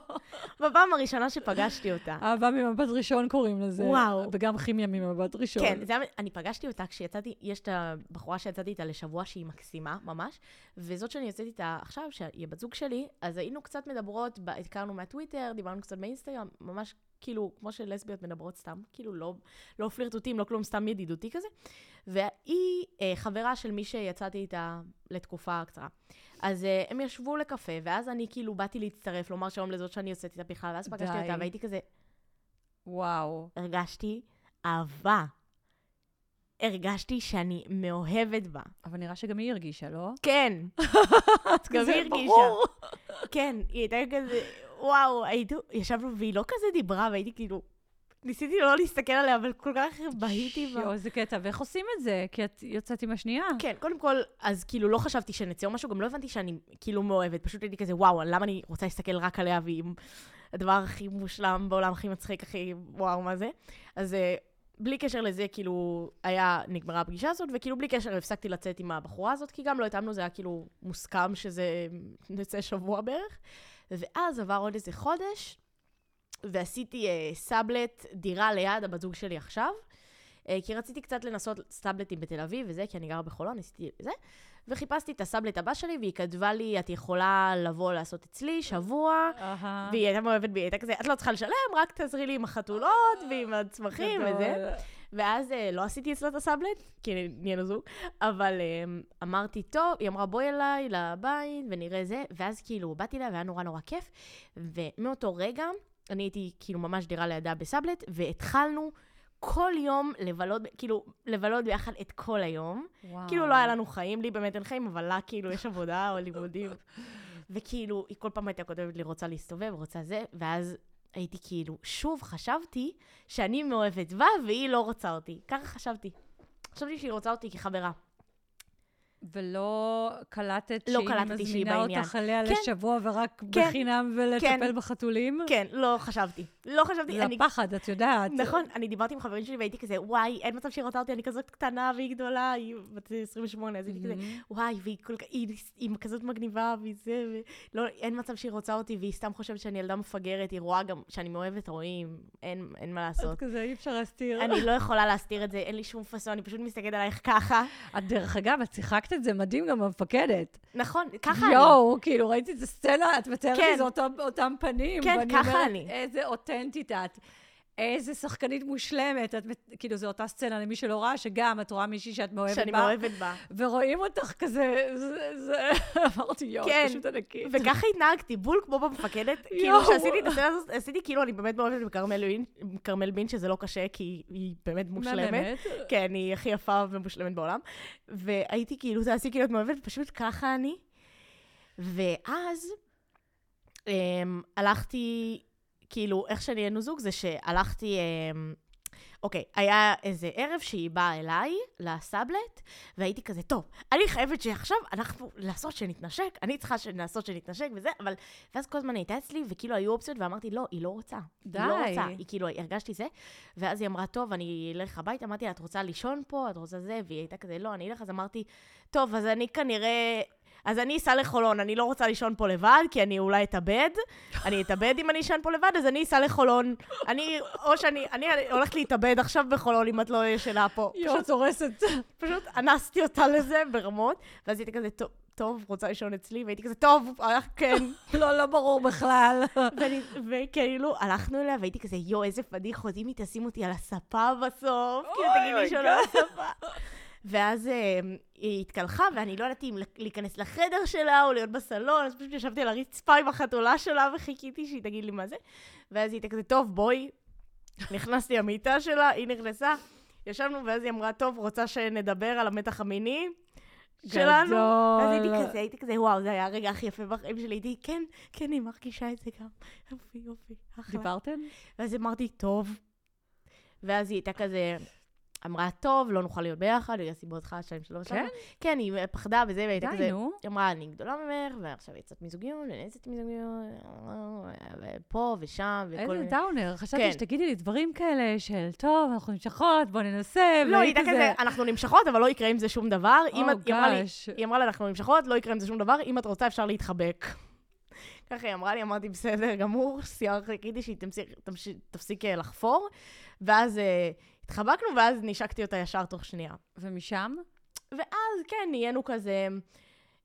בפעם הראשונה שפגשתי אותה. אהבה ממבט ראשון קוראים לזה. וואו. וגם כימיה ממבט ראשון. כן, זה, אני פגשתי אותה כשיצאתי, יש את הבחורה שיצאתי איתה לשבוע שהיא מקסימה, ממש, וזאת שאני יוצאת איתה עכשיו, שהיא הבת זוג שלי, אז היינו קצת מדברות, הכרנו מהטוויטר, דיברנו קצת באינסטגרם, ממש כאילו, כמו שלסביות מדברות סתם, כאילו לא, לא פלירטוטים, לא כלום, סתם ידידותי כזה. והיא אה, חברה של מי שיצאתי איתה לתקופה קצרה. אז אה, הם ישבו לקפה, ואז אני כאילו באתי להצטרף, לומר שלום לזאת שאני יוצאת איתה בכלל, ואז פגשתי. אותה, והייתי כזה, וואו. הרגשתי אהבה. הרגשתי שאני מאוהבת בה. אבל נראה שגם היא הרגישה, לא? כן, את גם היא הרגישה. ברור. כן, היא הייתה כזה, וואו, הייתו, ישבנו והיא לא כזה דיברה, והייתי כאילו, ניסיתי לא להסתכל עליה, אבל כל כך בהיתי בה. יואו, איזה קטע. ואיך עושים את זה? כי את יוצאת עם השנייה. כן, קודם כל, אז כאילו לא חשבתי שנצא או משהו, גם לא הבנתי שאני כאילו מאוהבת, פשוט הייתי כזה, וואו, למה אני רוצה להסתכל רק עליה והיא הדבר הכי מושלם בעולם, הכי מצחיק, הכי וואו, מה זה? אז אה, בלי קשר לזה, כאילו, היה, נגמרה הפגישה הזאת, וכאילו בלי קשר הפסקתי לצאת עם הבחורה הזאת, כי גם לא התאמנו, זה היה כאילו מוסכם שזה נצא שבוע בערך. ואז עבר עוד איזה חודש, ועשיתי אה, סאבלט דירה ליד הבת זוג שלי עכשיו, אה, כי רציתי קצת לנסות סאבלטים בתל אביב וזה, כי אני גרה בחולון, ניסיתי זה. וחיפשתי את הסאבלט הבא שלי, והיא כתבה לי, את יכולה לבוא לעשות אצלי שבוע, אהה. והיא הייתה מאוהבת בי, הייתה כזה, את לא צריכה לשלם, רק תעזרי לי עם החתולות ועם הצמחים גדול. וזה. ואז אה, לא עשיתי אצלה את הסאבלט, כי נהיינו זוג, אבל אמרתי, טוב, היא אמרה, בואי אליי לבית ונראה זה, ואז כאילו באתי אליה והיה נורא נורא כיף, ומאותו רגע אני הייתי כאילו ממש דירה לידה בסאבלט, והתחלנו כל יום לבלות, כאילו, לבלות ביחד את כל היום. וואו. כאילו לא היה לנו חיים, לי באמת אין חיים, אבל לה כאילו יש עבודה או לימודים. וכאילו, היא כל פעם הייתה כותבת לי, רוצה להסתובב, רוצה זה, ואז הייתי כאילו, שוב חשבתי שאני מאוהבת בה והיא לא רוצה אותי. ככה חשבתי. חשבתי שהיא רוצה אותי כחברה. ולא קלטת לא שהיא שהיא מזמינה בעניין. אותך עליה כן. לשבוע ורק כן. בחינם ולטפל כן. בחתולים? כן, לא חשבתי. לא חשבתי, זה אני... הפחד, את יודעת. נכון, אני דיברתי עם חברים שלי והייתי כזה, וואי, אין מצב שהיא רוצה אותי, אני כזאת קטנה והיא גדולה, היא בת 28, אז הייתי כזה, מהמם. וואי, והיא כל כך, היא, היא כזאת מגניבה, והיא זה, ולא, אין מצב שהיא רוצה אותי, והיא סתם חושבת שאני ילדה מפגרת, היא רואה גם שאני מאוהבת, רואים, אין, אין מה את לעשות. כזה, אי אפשר להסתיר. אני לא יכולה להסתיר את זה, אין לי שום פאסון, אני פשוט מסתכלת עלייך ככה. את, דרך אגב, את שיחקת את זה מדהים גם במפקדת. נכון, ככה אני. יואו, כאילו, ראיתי את הסצנה, את מתארת כן. לי, זה אותו- אותם פנים. כן, ככה אומרת, אני. איזה אותנטית את. איזה שחקנית מושלמת. את, כאילו, זו אותה סצנה, למי שלא ראה, שגם את רואה מישהי שאת מאוהבת שאני בה, מאוהבת בה. ורואים אותך כזה, זה, זה, אמרתי, יואו, כן. פשוט ענקית. וככה התנהגתי, בול כמו במפקדת. כאילו. כשעשיתי את הסצנה הזאת, עשיתי כאילו, אני באמת מאוהבת בכרמל בין, שזה לא קשה, כי היא באמת מושלמת. מהממת. כן, היא הכי יפה ומושלמת בעולם. והייתי כאילו, תעשי כאילו את מאוהבת, פשוט ככה אני. ואז אמ, הלכתי, כאילו, איך שנהיינו זוג זה שהלכתי, אמ, אוקיי, היה איזה ערב שהיא באה אליי, לסאבלט, והייתי כזה, טוב, אני חייבת שעכשיו אנחנו לעשות שנתנשק, אני צריכה לעשות שנתנשק וזה, אבל... ואז כל הזמן הייתה אצלי, וכאילו היו אופציות, ואמרתי, לא, היא לא רוצה. די. היא לא רוצה. היא כאילו, הרגשתי זה, ואז היא אמרה, טוב, אני אלך הביתה, אמרתי לה, את רוצה לישון פה? את רוצה זה? והיא הייתה כזה, לא, אני אלך, אז אמרתי, טוב, אז אני כנראה... אז אני אסע לחולון, אני לא רוצה לישון פה לבד, כי אני אולי אתאבד. אני אתאבד אם אני אשן פה לבד, אז אני אסע לחולון. אני, או שאני, אני הולכת להתאבד עכשיו בחולון אם את לא ישנה פה. יואו, את הורסת. פשוט אנסתי אותה לזה ברמות, ואז הייתי כזה, "טוב, טוב, רוצה לישון אצלי? והייתי כזה, טוב, כן. לא, לא ברור בכלל. וכאילו, הלכנו אליה, והייתי כזה, יואו, איזה פדיחות, אם היא תשים אותי על הספה בסוף, כאילו, אוי, תגיד לי אוי, שלא על הספה. ואז אה, היא התקלחה, ואני לא ידעתי אם להיכנס לחדר שלה או להיות בסלון, אז פשוט ישבתי על הרצפה עם החתולה שלה וחיכיתי שהיא תגיד לי מה זה. ואז היא הייתה כזה, טוב, בואי. נכנסתי למיטה שלה, היא נכנסה, ישבנו, ואז היא אמרה, טוב, רוצה שנדבר על המתח המיני שלנו? גדול. ואז הייתי כזה, הייתי כזה, וואו, זה היה הרגע הכי יפה בחיים שלי. הייתי, כן, כן, אני מרגישה את זה גם. יופי, יופי, אחלה. דיברתם? ואז אמרתי, טוב. ואז היא הייתה כזה, אמרה, טוב, לא נוכל להיות ביחד, בגלל סיבות אחת, שתיים, שלוש, כן? כן, היא פחדה וזה, והייתה כזה. היא אמרה, אני גדולה ממך, ועכשיו יצאת מזוגיות, ואני יצאת מזוגיות, ופה ושם, וכל איזה מיני... דאונר. חשבתי כן. שתגידי לי דברים כאלה של, טוב, אנחנו נמשכות, בוא ננסה. לא, היא הייתה כזה, אנחנו נמשכות, אבל לא יקרה עם זה שום דבר. היא אמרה לי, לה, אנחנו נמשכות, לא יקרה עם זה שום דבר, אם את רוצה אפשר להתחבק. ככה היא אמרה לי, אמרתי, בסדר גמור, סיימתי, חיכיתי שהיא תפסיק אה, לחפור, ואז אה, התחבקנו, ואז נשקתי אותה ישר תוך שנייה. ומשם? ואז כן, נהיינו כזה,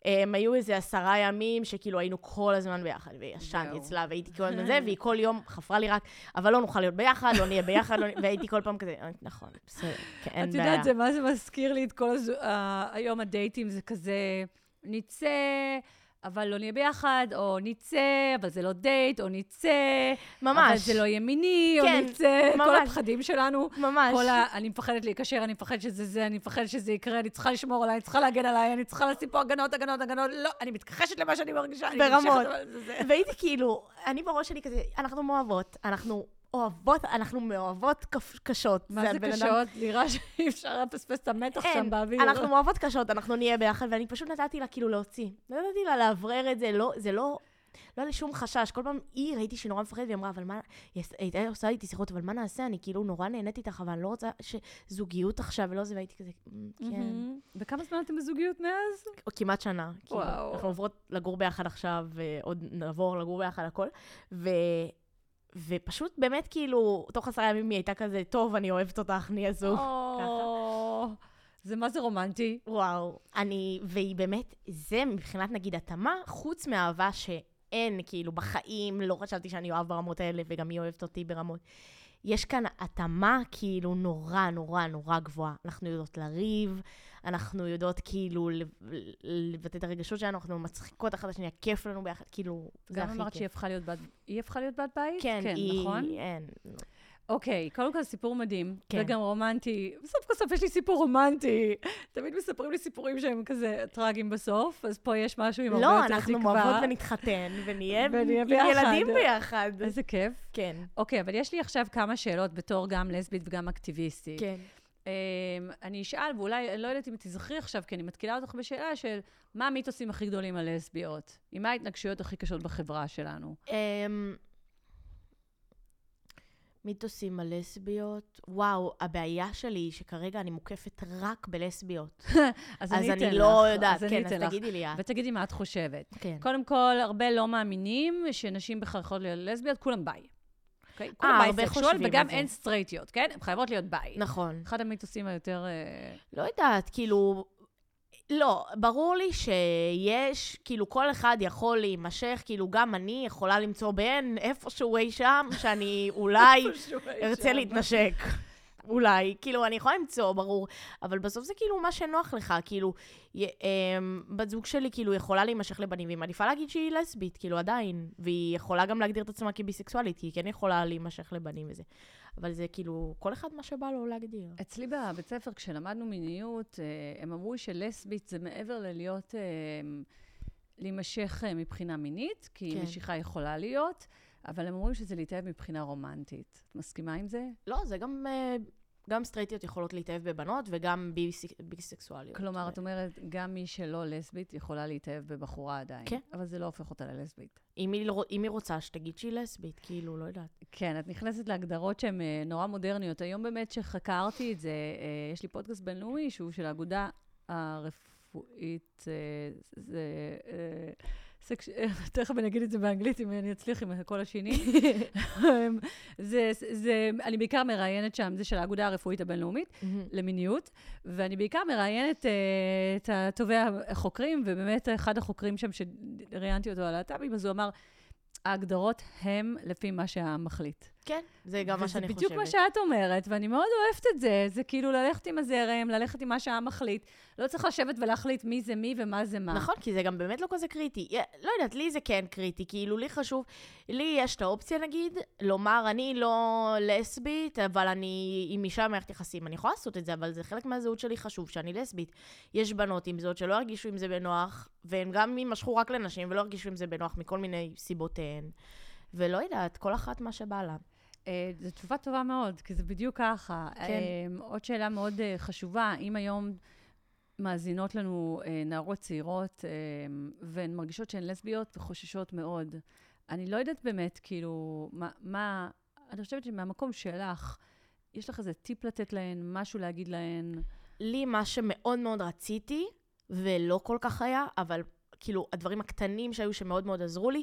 הם היו איזה עשרה ימים שכאילו היינו כל הזמן ביחד, וישנתי. אצלה, והייתי כל הזמן זה, והיא כל יום חפרה לי רק, אבל לא נוכל להיות ביחד, לא נהיה ביחד, לא. והייתי כל פעם כזה, "אה, נכון, בסדר, כן, אין את בעיה. יודעת, זה מה זה מזכיר לי את כל הזו... היום הדייטים זה כזה, נצא, אבל לא נהיה ביחד, או נצא, אבל זה לא דייט, או נצא, אבל ממש, זה לא יהיה מיני, או כן, נצא, כל ממש. הפחדים שלנו. ממש. כל ה... אני מפחדת להיקשר, אני מפחדת שזה זה, אני מפחדת שזה יקרה, אני צריכה לשמור עליי, אני צריכה להגן עליי, אני צריכה לשים פה הגנות, הגנות, הגנות, לא, אני מתכחשת למה שאני מרגישה, אני ברמות. אבל. והייתי כאילו, אני בראש שלי כזה, אנחנו מאוהבות, אנחנו אוהבות, אנחנו מאוהבות קשות. מה זה אדם- קשות? נראה שאי אפשר לפספס את המתח שם אין, באוויר. אנחנו מאוהבות קשות, אנחנו נהיה ביחד, ואני פשוט נתתי לה כאילו להוציא. לא נתתי לה לאוורר את זה, לא, זה לא... לא היה לי שום חשש. כל פעם היא, ראיתי שהיא נורא מפחדת, והיא אמרה, אבל מה... היא הייתה עושה איתי שיחות, אבל מה נעשה? אני כאילו נורא נהנית איתך, אבל אני לא רוצה שזוגיות עכשיו ולא זה, והייתי כזה, "מ, כן. מהמם. וכמה זמן אתם בזוגיות מאז? כמעט שנה. כאילו, וואו. אנחנו עוברות לגור ביחד עכשיו, ועוד נעבור לגור ביחד הכל. ופשוט באמת כאילו, תוך עשרה ימים היא הייתה כזה, טוב, אני אוהבת אותך, נהיה זוג. או, זה מה זה רומנטי. וואו. אני, והיא באמת, זה מבחינת נגיד התאמה, חוץ מהאהבה שאין, כאילו, בחיים, לא חשבתי שאני אוהב ברמות האלה, וגם היא אוהבת אותי ברמות. יש כאן התאמה כאילו נורא נורא נורא גבוהה. אנחנו יודעות לריב, אנחנו יודעות כאילו לב- לבטא את הרגשות שלנו, אנחנו מצחיקות אחת את השנייה, כיף לנו ביחד, כאילו, זה גם הכי אמרת כיף. שהיא הפכה להיות בת... היא הפכה להיות בת בית? כן, היא... נכון? אין. אוקיי, קודם כל סיפור מדהים, כן. וגם רומנטי. בסוף כל סוף יש לי סיפור רומנטי. תמיד מספרים לי סיפורים שהם כזה טרגיים בסוף, אז פה יש משהו עם הרבה לא, יותר אנחנו תקווה. מאוהבות ונתחתן, ונהיה ונהיה עם ביחד. ילדים ביחד. איזה כיף. כן, אוקיי, אבל יש לי עכשיו כמה שאלות בתור גם לסבית וגם אקטיביסטית. כן. Um, אני אשאל, ואולי, אני לא יודעת אם תזכרי עכשיו, כי אני מתקילה אותך בשאלה של מה המיתוסים הכי גדולים על לסביות? עם מה ההתנגשויות הכי קשות בחברה שלנו? מיתוסים על לסביות. וואו, הבעיה שלי היא שכרגע אני מוקפת רק בלסביות. אז, אז אני אני לא לך, יודעת, אז אני כן, אז אתן לך. תגידי לי את. ותגידי מה את חושבת. כן. קודם כל, הרבה לא מאמינים שנשים בכלל יכולות להיות לסביות, כולם bi. אוקיי? כולם אה, bi הרבה sexual, חושבים וגם. אין סטרייטיות, כן? הן חייבות להיות bi. נכון. אחד המיתוסים היותר... אה, לא יודעת, כאילו... לא, ברור לי שיש, כאילו, כל אחד יכול להימשך, כאילו, גם אני יכולה למצוא בן איפשהו אי שם, שאני אולי ארצה להתנשק. אולי, כאילו, אני יכולה למצוא, ברור, אבל בסוף זה כאילו מה שנוח לך, כאילו, י, אמ, בת זוג שלי כאילו יכולה להימשך לבנים, והיא מעדיפה להגיד שהיא לסבית, כאילו, עדיין, והיא יכולה גם להגדיר את עצמה כביסקסואלית, כי היא כן יכולה להימשך לבנים וזה. אבל זה כאילו, כל אחד מה שבא לו להגדיר. אצלי בבית ספר, כשלמדנו מיניות, אה, הם אמרו שלסבית זה מעבר ללהיות, אה, להימשך אה, מבחינה מינית, כי כן. משיכה יכולה להיות, אבל הם אומרים שזה להתאהב מבחינה רומנטית. את מסכימה עם זה? לא, זה גם, גם סטרייטיות יכולות להתאהב בבנות וגם ביסק- ביסקסואליות. כלומר, את אומרת, גם מי שלא לסבית יכולה להתאהב בבחורה עדיין. כן. אבל זה לא הופך אותה ללסבית. אם היא, אם היא רוצה, שתגיד שהיא לסבית, כאילו, לא יודעת. כן, את נכנסת להגדרות שהן אה, נורא מודרניות. היום באמת שחקרתי את זה, אה, יש לי פודקאסט בינלאומי שהוא של האגודה הרפואית, אה, זה... תכף אני אגיד את זה באנגלית, אם אני אצליח עם הקול השני. זה, זה, אני בעיקר מראיינת שם, זה של האגודה הרפואית הבינלאומית למיניות, ואני בעיקר מראיינת אה, את הטובי החוקרים, ובאמת אחד החוקרים שם, שראיינתי אותו על הלהט"בים, אז הוא אמר, ההגדרות הם לפי מה שהעם מחליט. כן, זה גם מה שאני חושבת. בדיוק מה שאת אומרת, ואני מאוד אוהבת את זה. זה כאילו ללכת עם הזרם, ללכת עם מה שהעם מחליט. לא צריך לשבת ולהחליט מי זה מי ומה זה מה. נכון, כי זה גם באמת לא כזה קריטי. לא יודעת, לי זה כן קריטי, כאילו, לי חשוב, לי יש את האופציה, נגיד, לומר, אני לא לסבית, אבל אני עם אישה במערכת יחסים. אני יכולה לעשות את זה, אבל זה חלק מהזהות שלי חשוב, שאני לסבית. יש בנות עם זאת שלא ירגישו עם זה בנוח, והן גם יימשכו רק לנשים ולא ירגישו עם זה בנוח מכל מיני סיבותיהן. ולא יודעת, כל אחת מה שבא לה. אה, זו תשובה טובה מאוד, כי זה בדיוק ככה. כן. אה, עוד שאלה מאוד אה, חשובה, אם היום מאזינות לנו אה, נערות צעירות, אה, והן מרגישות שהן לסביות וחוששות מאוד, אני לא יודעת באמת, כאילו, מה, מה... אני חושבת שמהמקום שלך, יש לך איזה טיפ לתת להן, משהו להגיד להן? לי מה שמאוד מאוד רציתי, ולא כל כך היה, אבל כאילו, הדברים הקטנים שהיו שמאוד מאוד עזרו לי,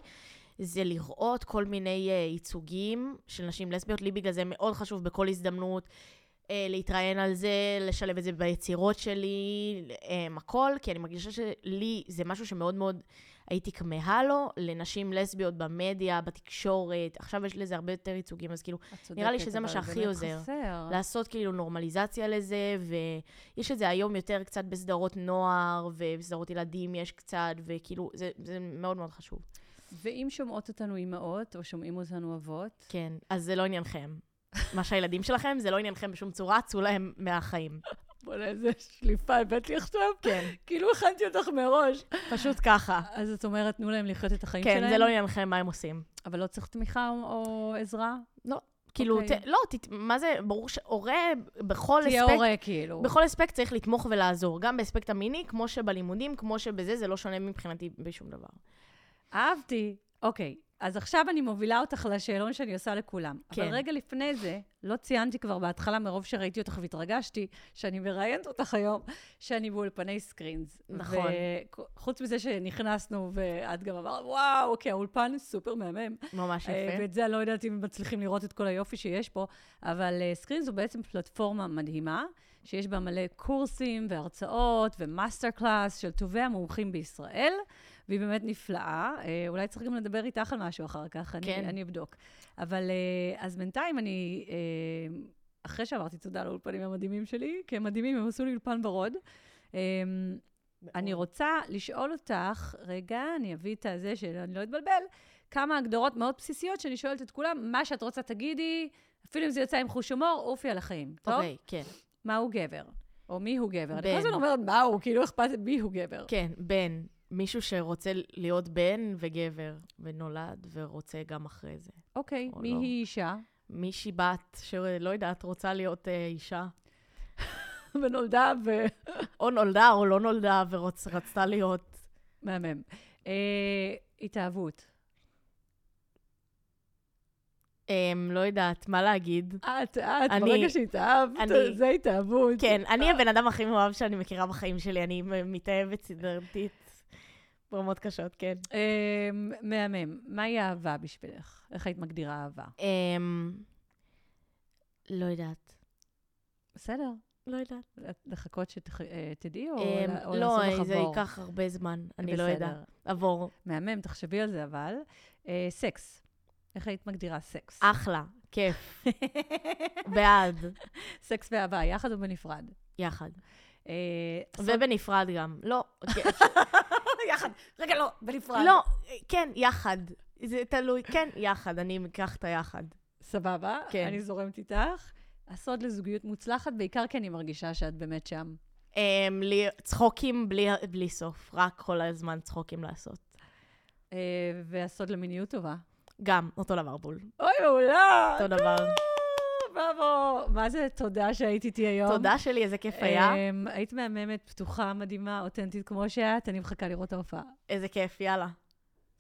זה לראות כל מיני uh, ייצוגים של נשים לסביות. לי בגלל זה מאוד חשוב בכל הזדמנות uh, להתראיין על זה, לשלב את זה ביצירות שלי, um, הכל, כי אני מרגישה שלי זה משהו שמאוד מאוד הייתי כמהה לו, לנשים לסביות במדיה, בתקשורת. עכשיו יש לזה הרבה יותר ייצוגים, אז כאילו, נראה לי שזה מה שהכי עוזר. חסר. לעשות כאילו נורמליזציה לזה, ויש את זה היום יותר קצת בסדרות נוער, ובסדרות ילדים יש קצת, וכאילו, זה, זה מאוד מאוד חשוב. ואם שומעות אותנו אימהות, או שומעים אותנו אבות, כן, אז זה לא עניינכם. מה שהילדים שלכם, זה לא עניינכם בשום צורה, צאו להם מהחיים. בוא'נה, איזה שליפה הבאת לי עכשיו. כן, כאילו הכנתי אותך מראש. פשוט ככה. אז את אומרת, תנו להם לחיות את החיים כן, שלהם. זה לא עניינכם מה הם עושים. אבל לא צריך תמיכה או, או עזרה? כאילו, אוקיי. ת, לא, ת, מה זה, ברור שהורה בכל תהיה אספקט, הורה, כאילו. בכל אספקט צריך לתמוך ולעזור, גם באספקט המיני, כמו שבלימודים, כמו שבזה, זה לא שונה מבחינתי בשום דבר. אהבתי. אוקיי, אז עכשיו אני מובילה אותך לשאלון שאני עושה לכולם. כן. אבל רגע לפני זה, לא ציינתי כבר בהתחלה, מרוב שראיתי אותך והתרגשתי, שאני מראיינת אותך היום, שאני באולפני סקרינס. נכון. וחוץ מזה שנכנסנו, ואת גם אמרת, וואו, אוקיי, האולפן סופר מהמם. ממש אה, יפה. ואת זה אני לא יודעת אם מצליחים לראות את כל היופי שיש פה, אבל סקרינס הוא בעצם פלטפורמה מדהימה, שיש בה מלא קורסים והרצאות ו master class של טובי המומחים בישראל, והיא באמת נפלאה. אה, אולי צריך גם לדבר איתך על משהו אחר כך, אני, כן. אני אבדוק. אבל אה, אז בינתיים אני, אה, אחרי שאמרתי תודה לאולפנים המדהימים שלי, כי הם מדהימים, הם עשו לי אולפן ורוד. אני רוצה לשאול אותך, רגע, אני אביא את הזה שאני לא אתבלבל, כמה הגדרות מאוד בסיסיות שאני שואלת את כולם, מה שאת רוצה תגידי, אפילו אם זה יוצא עם חוש הומור, עופי על החיים, טוב? אוקיי, כן. מהו גבר? או מי הוא גבר? אני בן. כל הזמן אומרת מהו, כאילו אכפת מי הוא גבר. כן, בן. מישהו שרוצה להיות בן וגבר, ונולד ורוצה גם אחרי זה. אוקיי, או מי לא. היא אישה? מישהי בת שלא יודעת, רוצה להיות אה, אישה. ונולדה ו... או נולדה או לא נולדה ורצתה להיות. מהמם. אה, התאהבות. אמ, לא יודעת, מה להגיד? את, את, אני- ברגע שהתאהבת, אני- זה התאהבות. כן, אני הבן אדם הכי מאוהב שאני מכירה בחיים שלי, אני מתאהבת סדרתית. ברמות קשות, כן. אה, מהמם. מהי אהבה בשבילך? איך היית מגדירה אהבה? אמ, לא יודעת. בסדר. לא יודעת. לחכות שתדעי, או אמ, לא, לעשות לך עבור? ייקח הרבה זמן, אני לא. יודעת. עבור. מהמם, תחשבי על זה אבל. אה, סקס. איך היית מגדירה סקס? אחלה, כיף, בעד, סקס ואהבה, יחד או בנפרד? יחד. אה, ובנפרד גם. לא, יחד. רגע, לא, בנפרד. לא, כן, יחד. זה תלוי, כן, יחד, אני אקח את היחד. סבבה, כן. אני זורמת איתך. הסוד לזוגיות מוצלחת, בעיקר כי אני מרגישה שאת באמת שם. אמ, לי- צחוקים בלי, בלי סוף, רק כל הזמן צחוקים לעשות. אה, והסוד למיניות טובה. גם, אותו דבר בול. אוי, מעולה! אותו דבר. בראבו. מה זה תודה שהיית איתי היום? תודה שלי, איזה כיף היה. אמ, היית מהממת, פתוחה, מדהימה, אותנטית כמו שאת, אני מחכה לראות את ההופעה. איזה כיף, יאללה.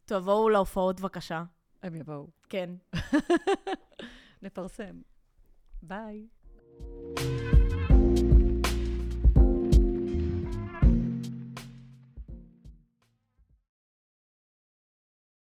תבואו להופעות בבקשה. הם יבואו. כן. נפרסם. ביי.